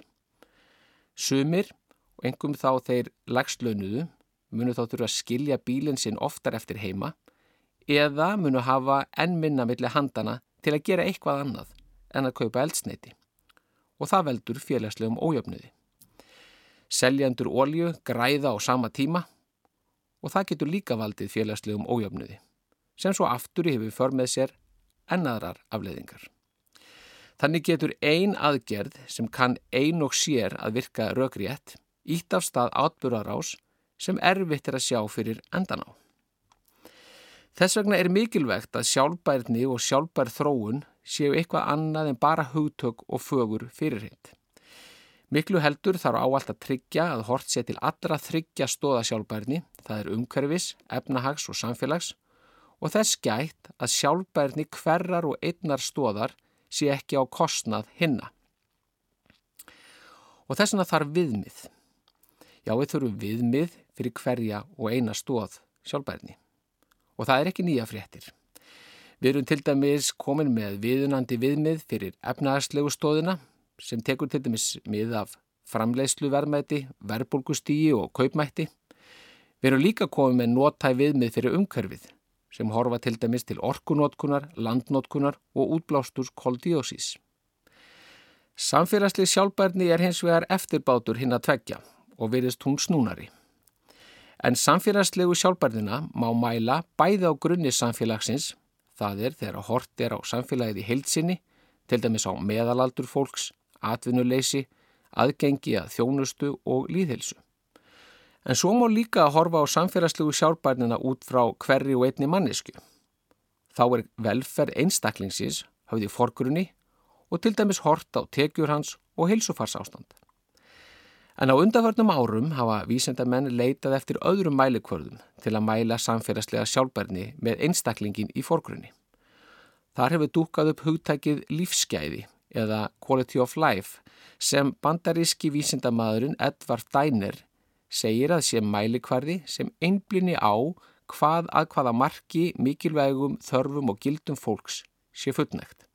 Sumir og engum þá þeir lagslaunuðu munu þá þurfa að skilja bílinn sinn oftar eftir heima eða munu hafa enn minna millir handana til að gera eitthvað annað en að kaupa eldsneiti og það veldur félagslegum ójöfnuði. Seljandur ólju græða á sama tíma og það getur líka valdið félagslegum ójöfnuði sem svo aftur hefur för með sér ennaðrar afleiðingar. Þannig getur ein aðgerð sem kann ein og sér að virka rökrétt ítt af stað átburarás sem erfitt er að sjá fyrir endan á. Þess vegna er mikilvægt að sjálfbærni og sjálfbær þróun séu eitthvað annað en bara hugtök og fögur fyrirhind. Miklu heldur þarf áallt að tryggja að hort sé til allra þryggja stóða sjálfbærni, það er umhverfis, efnahags og samfélags og þess gætt að sjálfbærni hverrar og einnar stóðar sé ekki á kostnað hinna. Og þess vegna þarf viðmið. Já, við þurfum viðmið fyrir hverja og eina stóð sjálfbærni. Og það er ekki nýja fréttir. Við erum til dæmis komin með viðunandi viðmið fyrir efnahagslegu stóðina sem tekur til dæmis mið af framleiðslu verðmæti, verðbólgustígi og kaupmætti. Við erum líka komið með nótæg viðmið fyrir umhverfið sem horfa til dæmis til orkunótkunar, landnótkunar og útblástur koldíósís. Samfélagslega sjálfbærni er hins vegar eftirbátur hinn að tveggja og verðist hún snúnari. En samfélagslegu sjálfbærnina má mæla bæði á grunni samfélagsins, það er þegar hort er á samfélagið í heilsinni, til dæmis á meðalaldur fólks, atvinnuleysi, aðgengi að þjónustu og líðhelsu. En svo má líka að horfa á samfélagslegu sjálfbærnina út frá hverri og einni mannesku. Þá er velferð einstaklingsins hafði forgrunni og til dæmis hort á tekjur hans og heilsufarsástand. En á undarförnum árum hafa vísendamenn leitað eftir öðrum mælikvörðum til að mæla samfélagslega sjálfbærni með einstaklingin í forgrunni. Þar hefur dúkað upp hugtækið lífsgæði eða quality of life sem bandaríski vísindamaðurinn Edvard Dæner segir að sé mælikvarði sem einblinni á hvað að hvaða marki mikilvægum þörfum og gildum fólks sé fullnægt.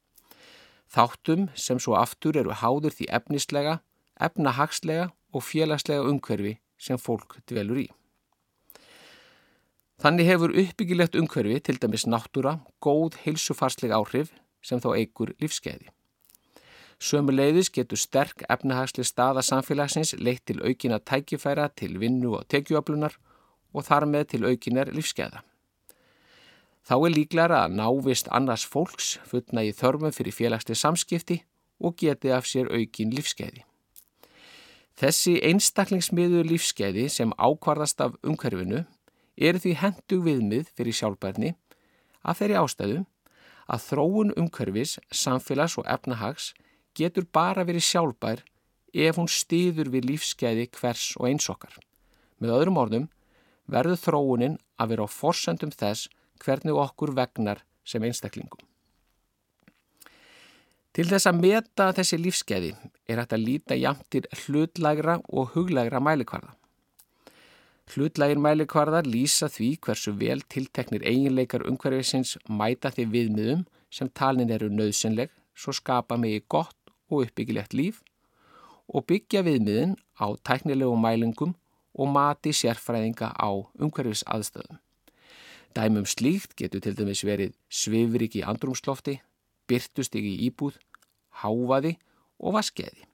Þáttum sem svo aftur eru háður því efnislega, efnahagslega og félagslega umhverfi sem fólk dvelur í. Þannig hefur uppbyggilegt umhverfi til dæmis náttúra góð heilsufarsleg áhrif sem þá eigur lífskeiði. Sömuleiðis getur sterk efnahagsli staða samfélagsins leitt til aukina tækifæra til vinnu og tekjuöflunar og þar með til aukinar lífskeiða. Þá er líklara að návist annars fólks fullna í þörfum fyrir félagsli samskipti og geti af sér aukin lífskeiði. Þessi einstaklingsmiður lífskeiði sem ákvarðast af umhverfinu eru því hendug viðmið fyrir sjálfbærni að þeirri ástæðu að þróun umhverfis, samfélags og efnahags getur bara verið sjálfbær ef hún stýður við lífskeiði hvers og einsokkar. Með öðrum orðum verður þróunin að vera á forsendum þess hvernig okkur vegnar sem einstaklingum. Til þess að meta þessi lífskeiði er hægt að líta jamtir hlutlægra og huglægra mælikvarða. Hlutlægir mælikvarðar lýsa því hversu vel tilteknir eiginleikar umhverfisins mæta því viðmiðum sem talin eru nöðsynleg svo skapa megi gott og uppbyggilegt líf og byggja viðmiðin á tæknilegum mælingum og mati sérfræðinga á umhverfis aðstöðum. Dæmum slíkt getur til dæmis verið svifrik í andrumslofti, byrtustig í íbúð, háfaði og vaskeiði.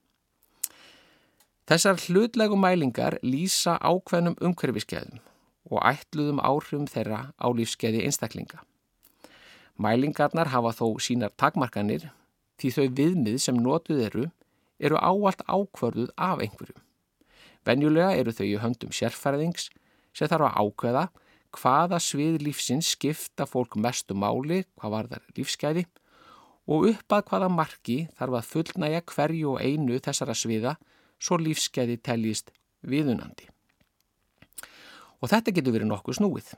Þessar hlutlegum mælingar lýsa ákveðnum umhverfiskeiðum og ætluðum áhrifum þeirra á lífskeiði einstaklinga. Mælingarnar hafa þó sínar takmarkanir því þau viðmið sem notuð eru eru áallt ákvörðuð af einhverju. Venjulega eru þau í höndum sérfæriðings sem þarf að ákveða hvaða svið lífsins skipta fólk mestu máli, hvað var þar lífskeiði og upp að hvaða marki þarf að fullnæja hverju og einu þessara sviða svo lífskeiði teljist viðunandi. Og þetta getur verið nokkuð snúið.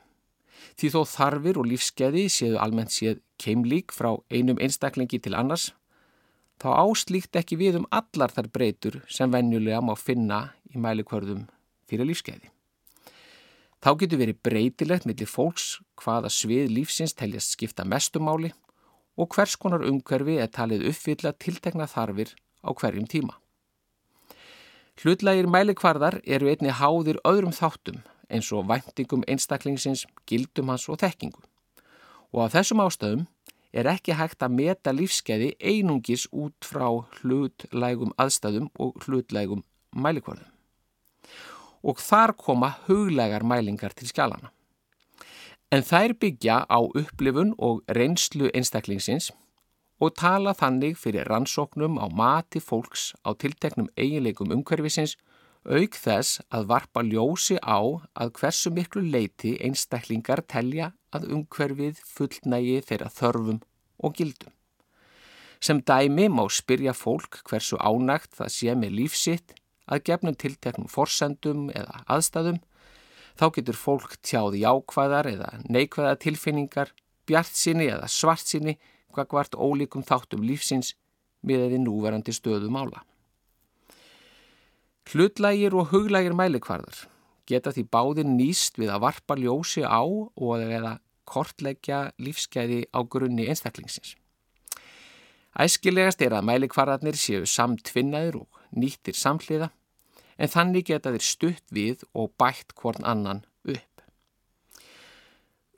Því þó þarfir og lífskeiði séu almennt séð keimlík frá einum einstaklingi til annars þá áslíkt ekki við um allar þar breytur sem venjulega má finna í mælikvörðum fyrir lífskeiði. Þá getur verið breytilegt millir fólks hvaða svið lífsins teljast skipta mestumáli og hvers konar umhverfi er talið uppfylla tiltekna þarfir á hverjum tíma. Hlutlægir mælikvarðar eru einni háðir öðrum þáttum eins og væntingum einstaklingsins, gildum hans og þekkingu. Og af þessum ástöðum er ekki hægt að meta lífskeiði einungis út frá hlutlægum aðstæðum og hlutlægum mælikvarðum. Og þar koma huglegar mælingar til skjálana. En þær byggja á upplifun og reynslu einstaklingsins og tala þannig fyrir rannsóknum á mati fólks á tilteknum eiginleikum umhverfisins auk þess að varpa ljósi á að hversu miklu leiti einstaklingar telja að umhverfið fullnægi þeirra þörfum og gildum. Sem dæmi má spyrja fólk hversu ánægt það sé með lífsitt að gefnum tilteknum forsendum eða aðstæðum. Þá getur fólk tjáð jákvæðar eða neikvæðar tilfinningar, bjart sinni eða svart sinni hvað hvart ólíkum þáttum lífsins með eða núverandi stöðu mála. Hlutlægir og huglægir mælikvarðar geta því báðir nýst við að varpa ljósi á og eða kortleggja lífskeiði á grunni einstaklingsins. Æskilegast er að mælikvarðarnir séu samtvinnaður og nýttir samhliða en þannig geta þeir stutt við og bætt hvorn annan upp.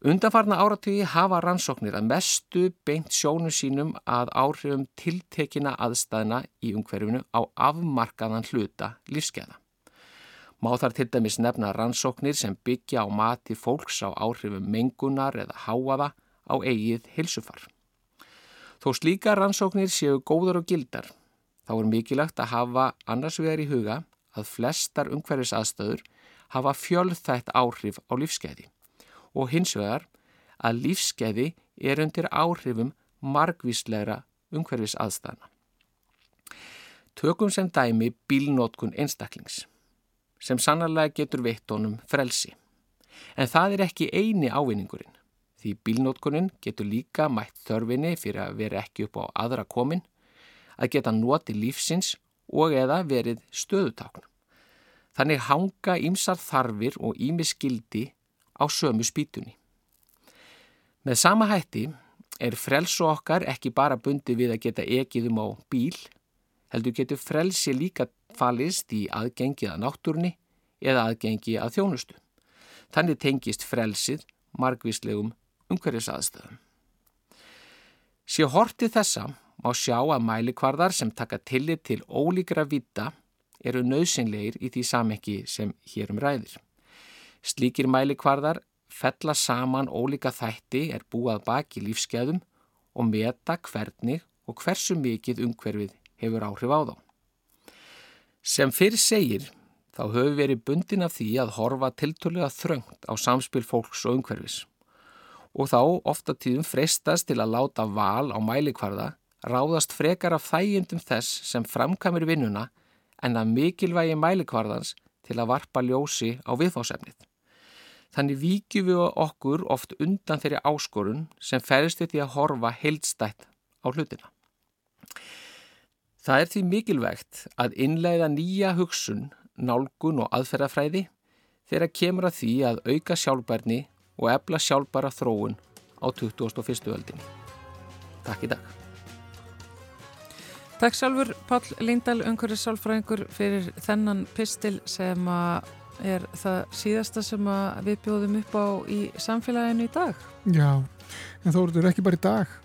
Undanfarna áratíði hafa rannsóknir að mestu beint sjónu sínum að áhrifum tiltekina aðstæðina í umhverfinu á afmarkaðan hluta lífskeiða. Má þar til dæmis nefna rannsóknir sem byggja á mati fólks á áhrifum mengunar eða háaða á eigið hilsufar. Þó slíka rannsóknir séu góður og gildar, þá er mikilvægt að hafa annars vegar í huga að flestar umhverfis aðstöður hafa fjölþætt áhrif á lífskeiði og hins vegar að lífskeiði er undir áhrifum margvísleira umhverfis aðstæðana. Tökum sem dæmi bílnótkun einstaklings sem sannarlega getur veitt honum frelsi. En það er ekki eini ávinningurinn því bílnótkunin getur líka mætt þörfinni fyrir að vera ekki upp á aðra komin, að geta noti lífsins og eða verið stöðutákn. Þannig hanga ímsar þarfir og ímiskildi á sömu spýtunni. Með sama hætti er frelsu okkar ekki bara bundi við að geta ekið um á bíl, heldur getur frelsi líka falist í aðgengið að náttúrni eða aðgengi að þjónustu. Þannig tengist frelsið margvíslegum umhverjus aðstöðum. Sér horti þessa má sjá að mælikvarðar sem taka tillit til ólíkra vita eru nöðsynleir í því samekki sem hérum ræðir. Slíkir mælikvarðar fella saman ólíka þætti er búað baki lífskeðum og meta hvernig og hversu mikið umhverfið hefur áhrif á þá. Sem fyrir segir þá höfum verið bundin af því að horfa tiltölulega þröngt á samspil fólks og umhverfis og þá ofta tíðum freistast til að láta val á mælikvarða ráðast frekar af þægjendum þess sem framkamir vinnuna en að mikilvægi mælikvarðans til að varpa ljósi á viðfásefnið. Þannig víkjum við okkur oft undan þeirri áskorun sem ferist við því að horfa heildstætt á hlutina. Það er því mikilvægt að innleiða nýja hugsun, nálgun og aðferðafræði þegar kemur að því að auka sjálfbærni og efla sjálfbæra þróun á 2001. öldinni. Takk í dag. Takk sjálfur Pál Lindahl, umhverfið sálfræðingur fyrir þennan pistil sem er það síðasta sem við bjóðum upp á í samfélaginu í dag. Já, en þó eru þetta ekki bara í dag.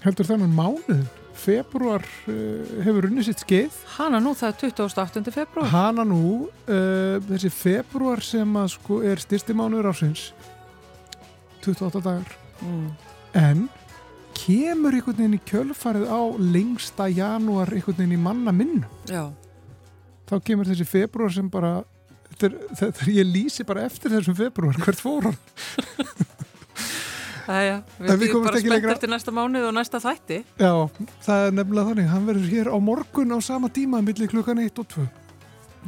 Heldur þennan mánuðin? Februar uh, hefur runnið sitt skeið. Hanna nú, það er 28. februar. Hanna nú, uh, þessi februar sem að sko er styrsti mánuður ásins, 28 dagar. Mm. En kemur einhvern veginn í kjölfarið á lengsta janúar einhvern veginn í manna minn. Já. Þá kemur þessi februar sem bara, þetta er, þetta er, ég lýsi bara eftir þessum februar, hvert fór hann? Æja, við við komumst bara ekki spennt eftir næsta mánuð og næsta þætti. Já, það er nefnilega þannig, hann verður hér á morgun á sama tíma millir klukkan 1 og 2.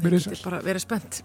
Verið Þetta sæl. er bara verið spennt.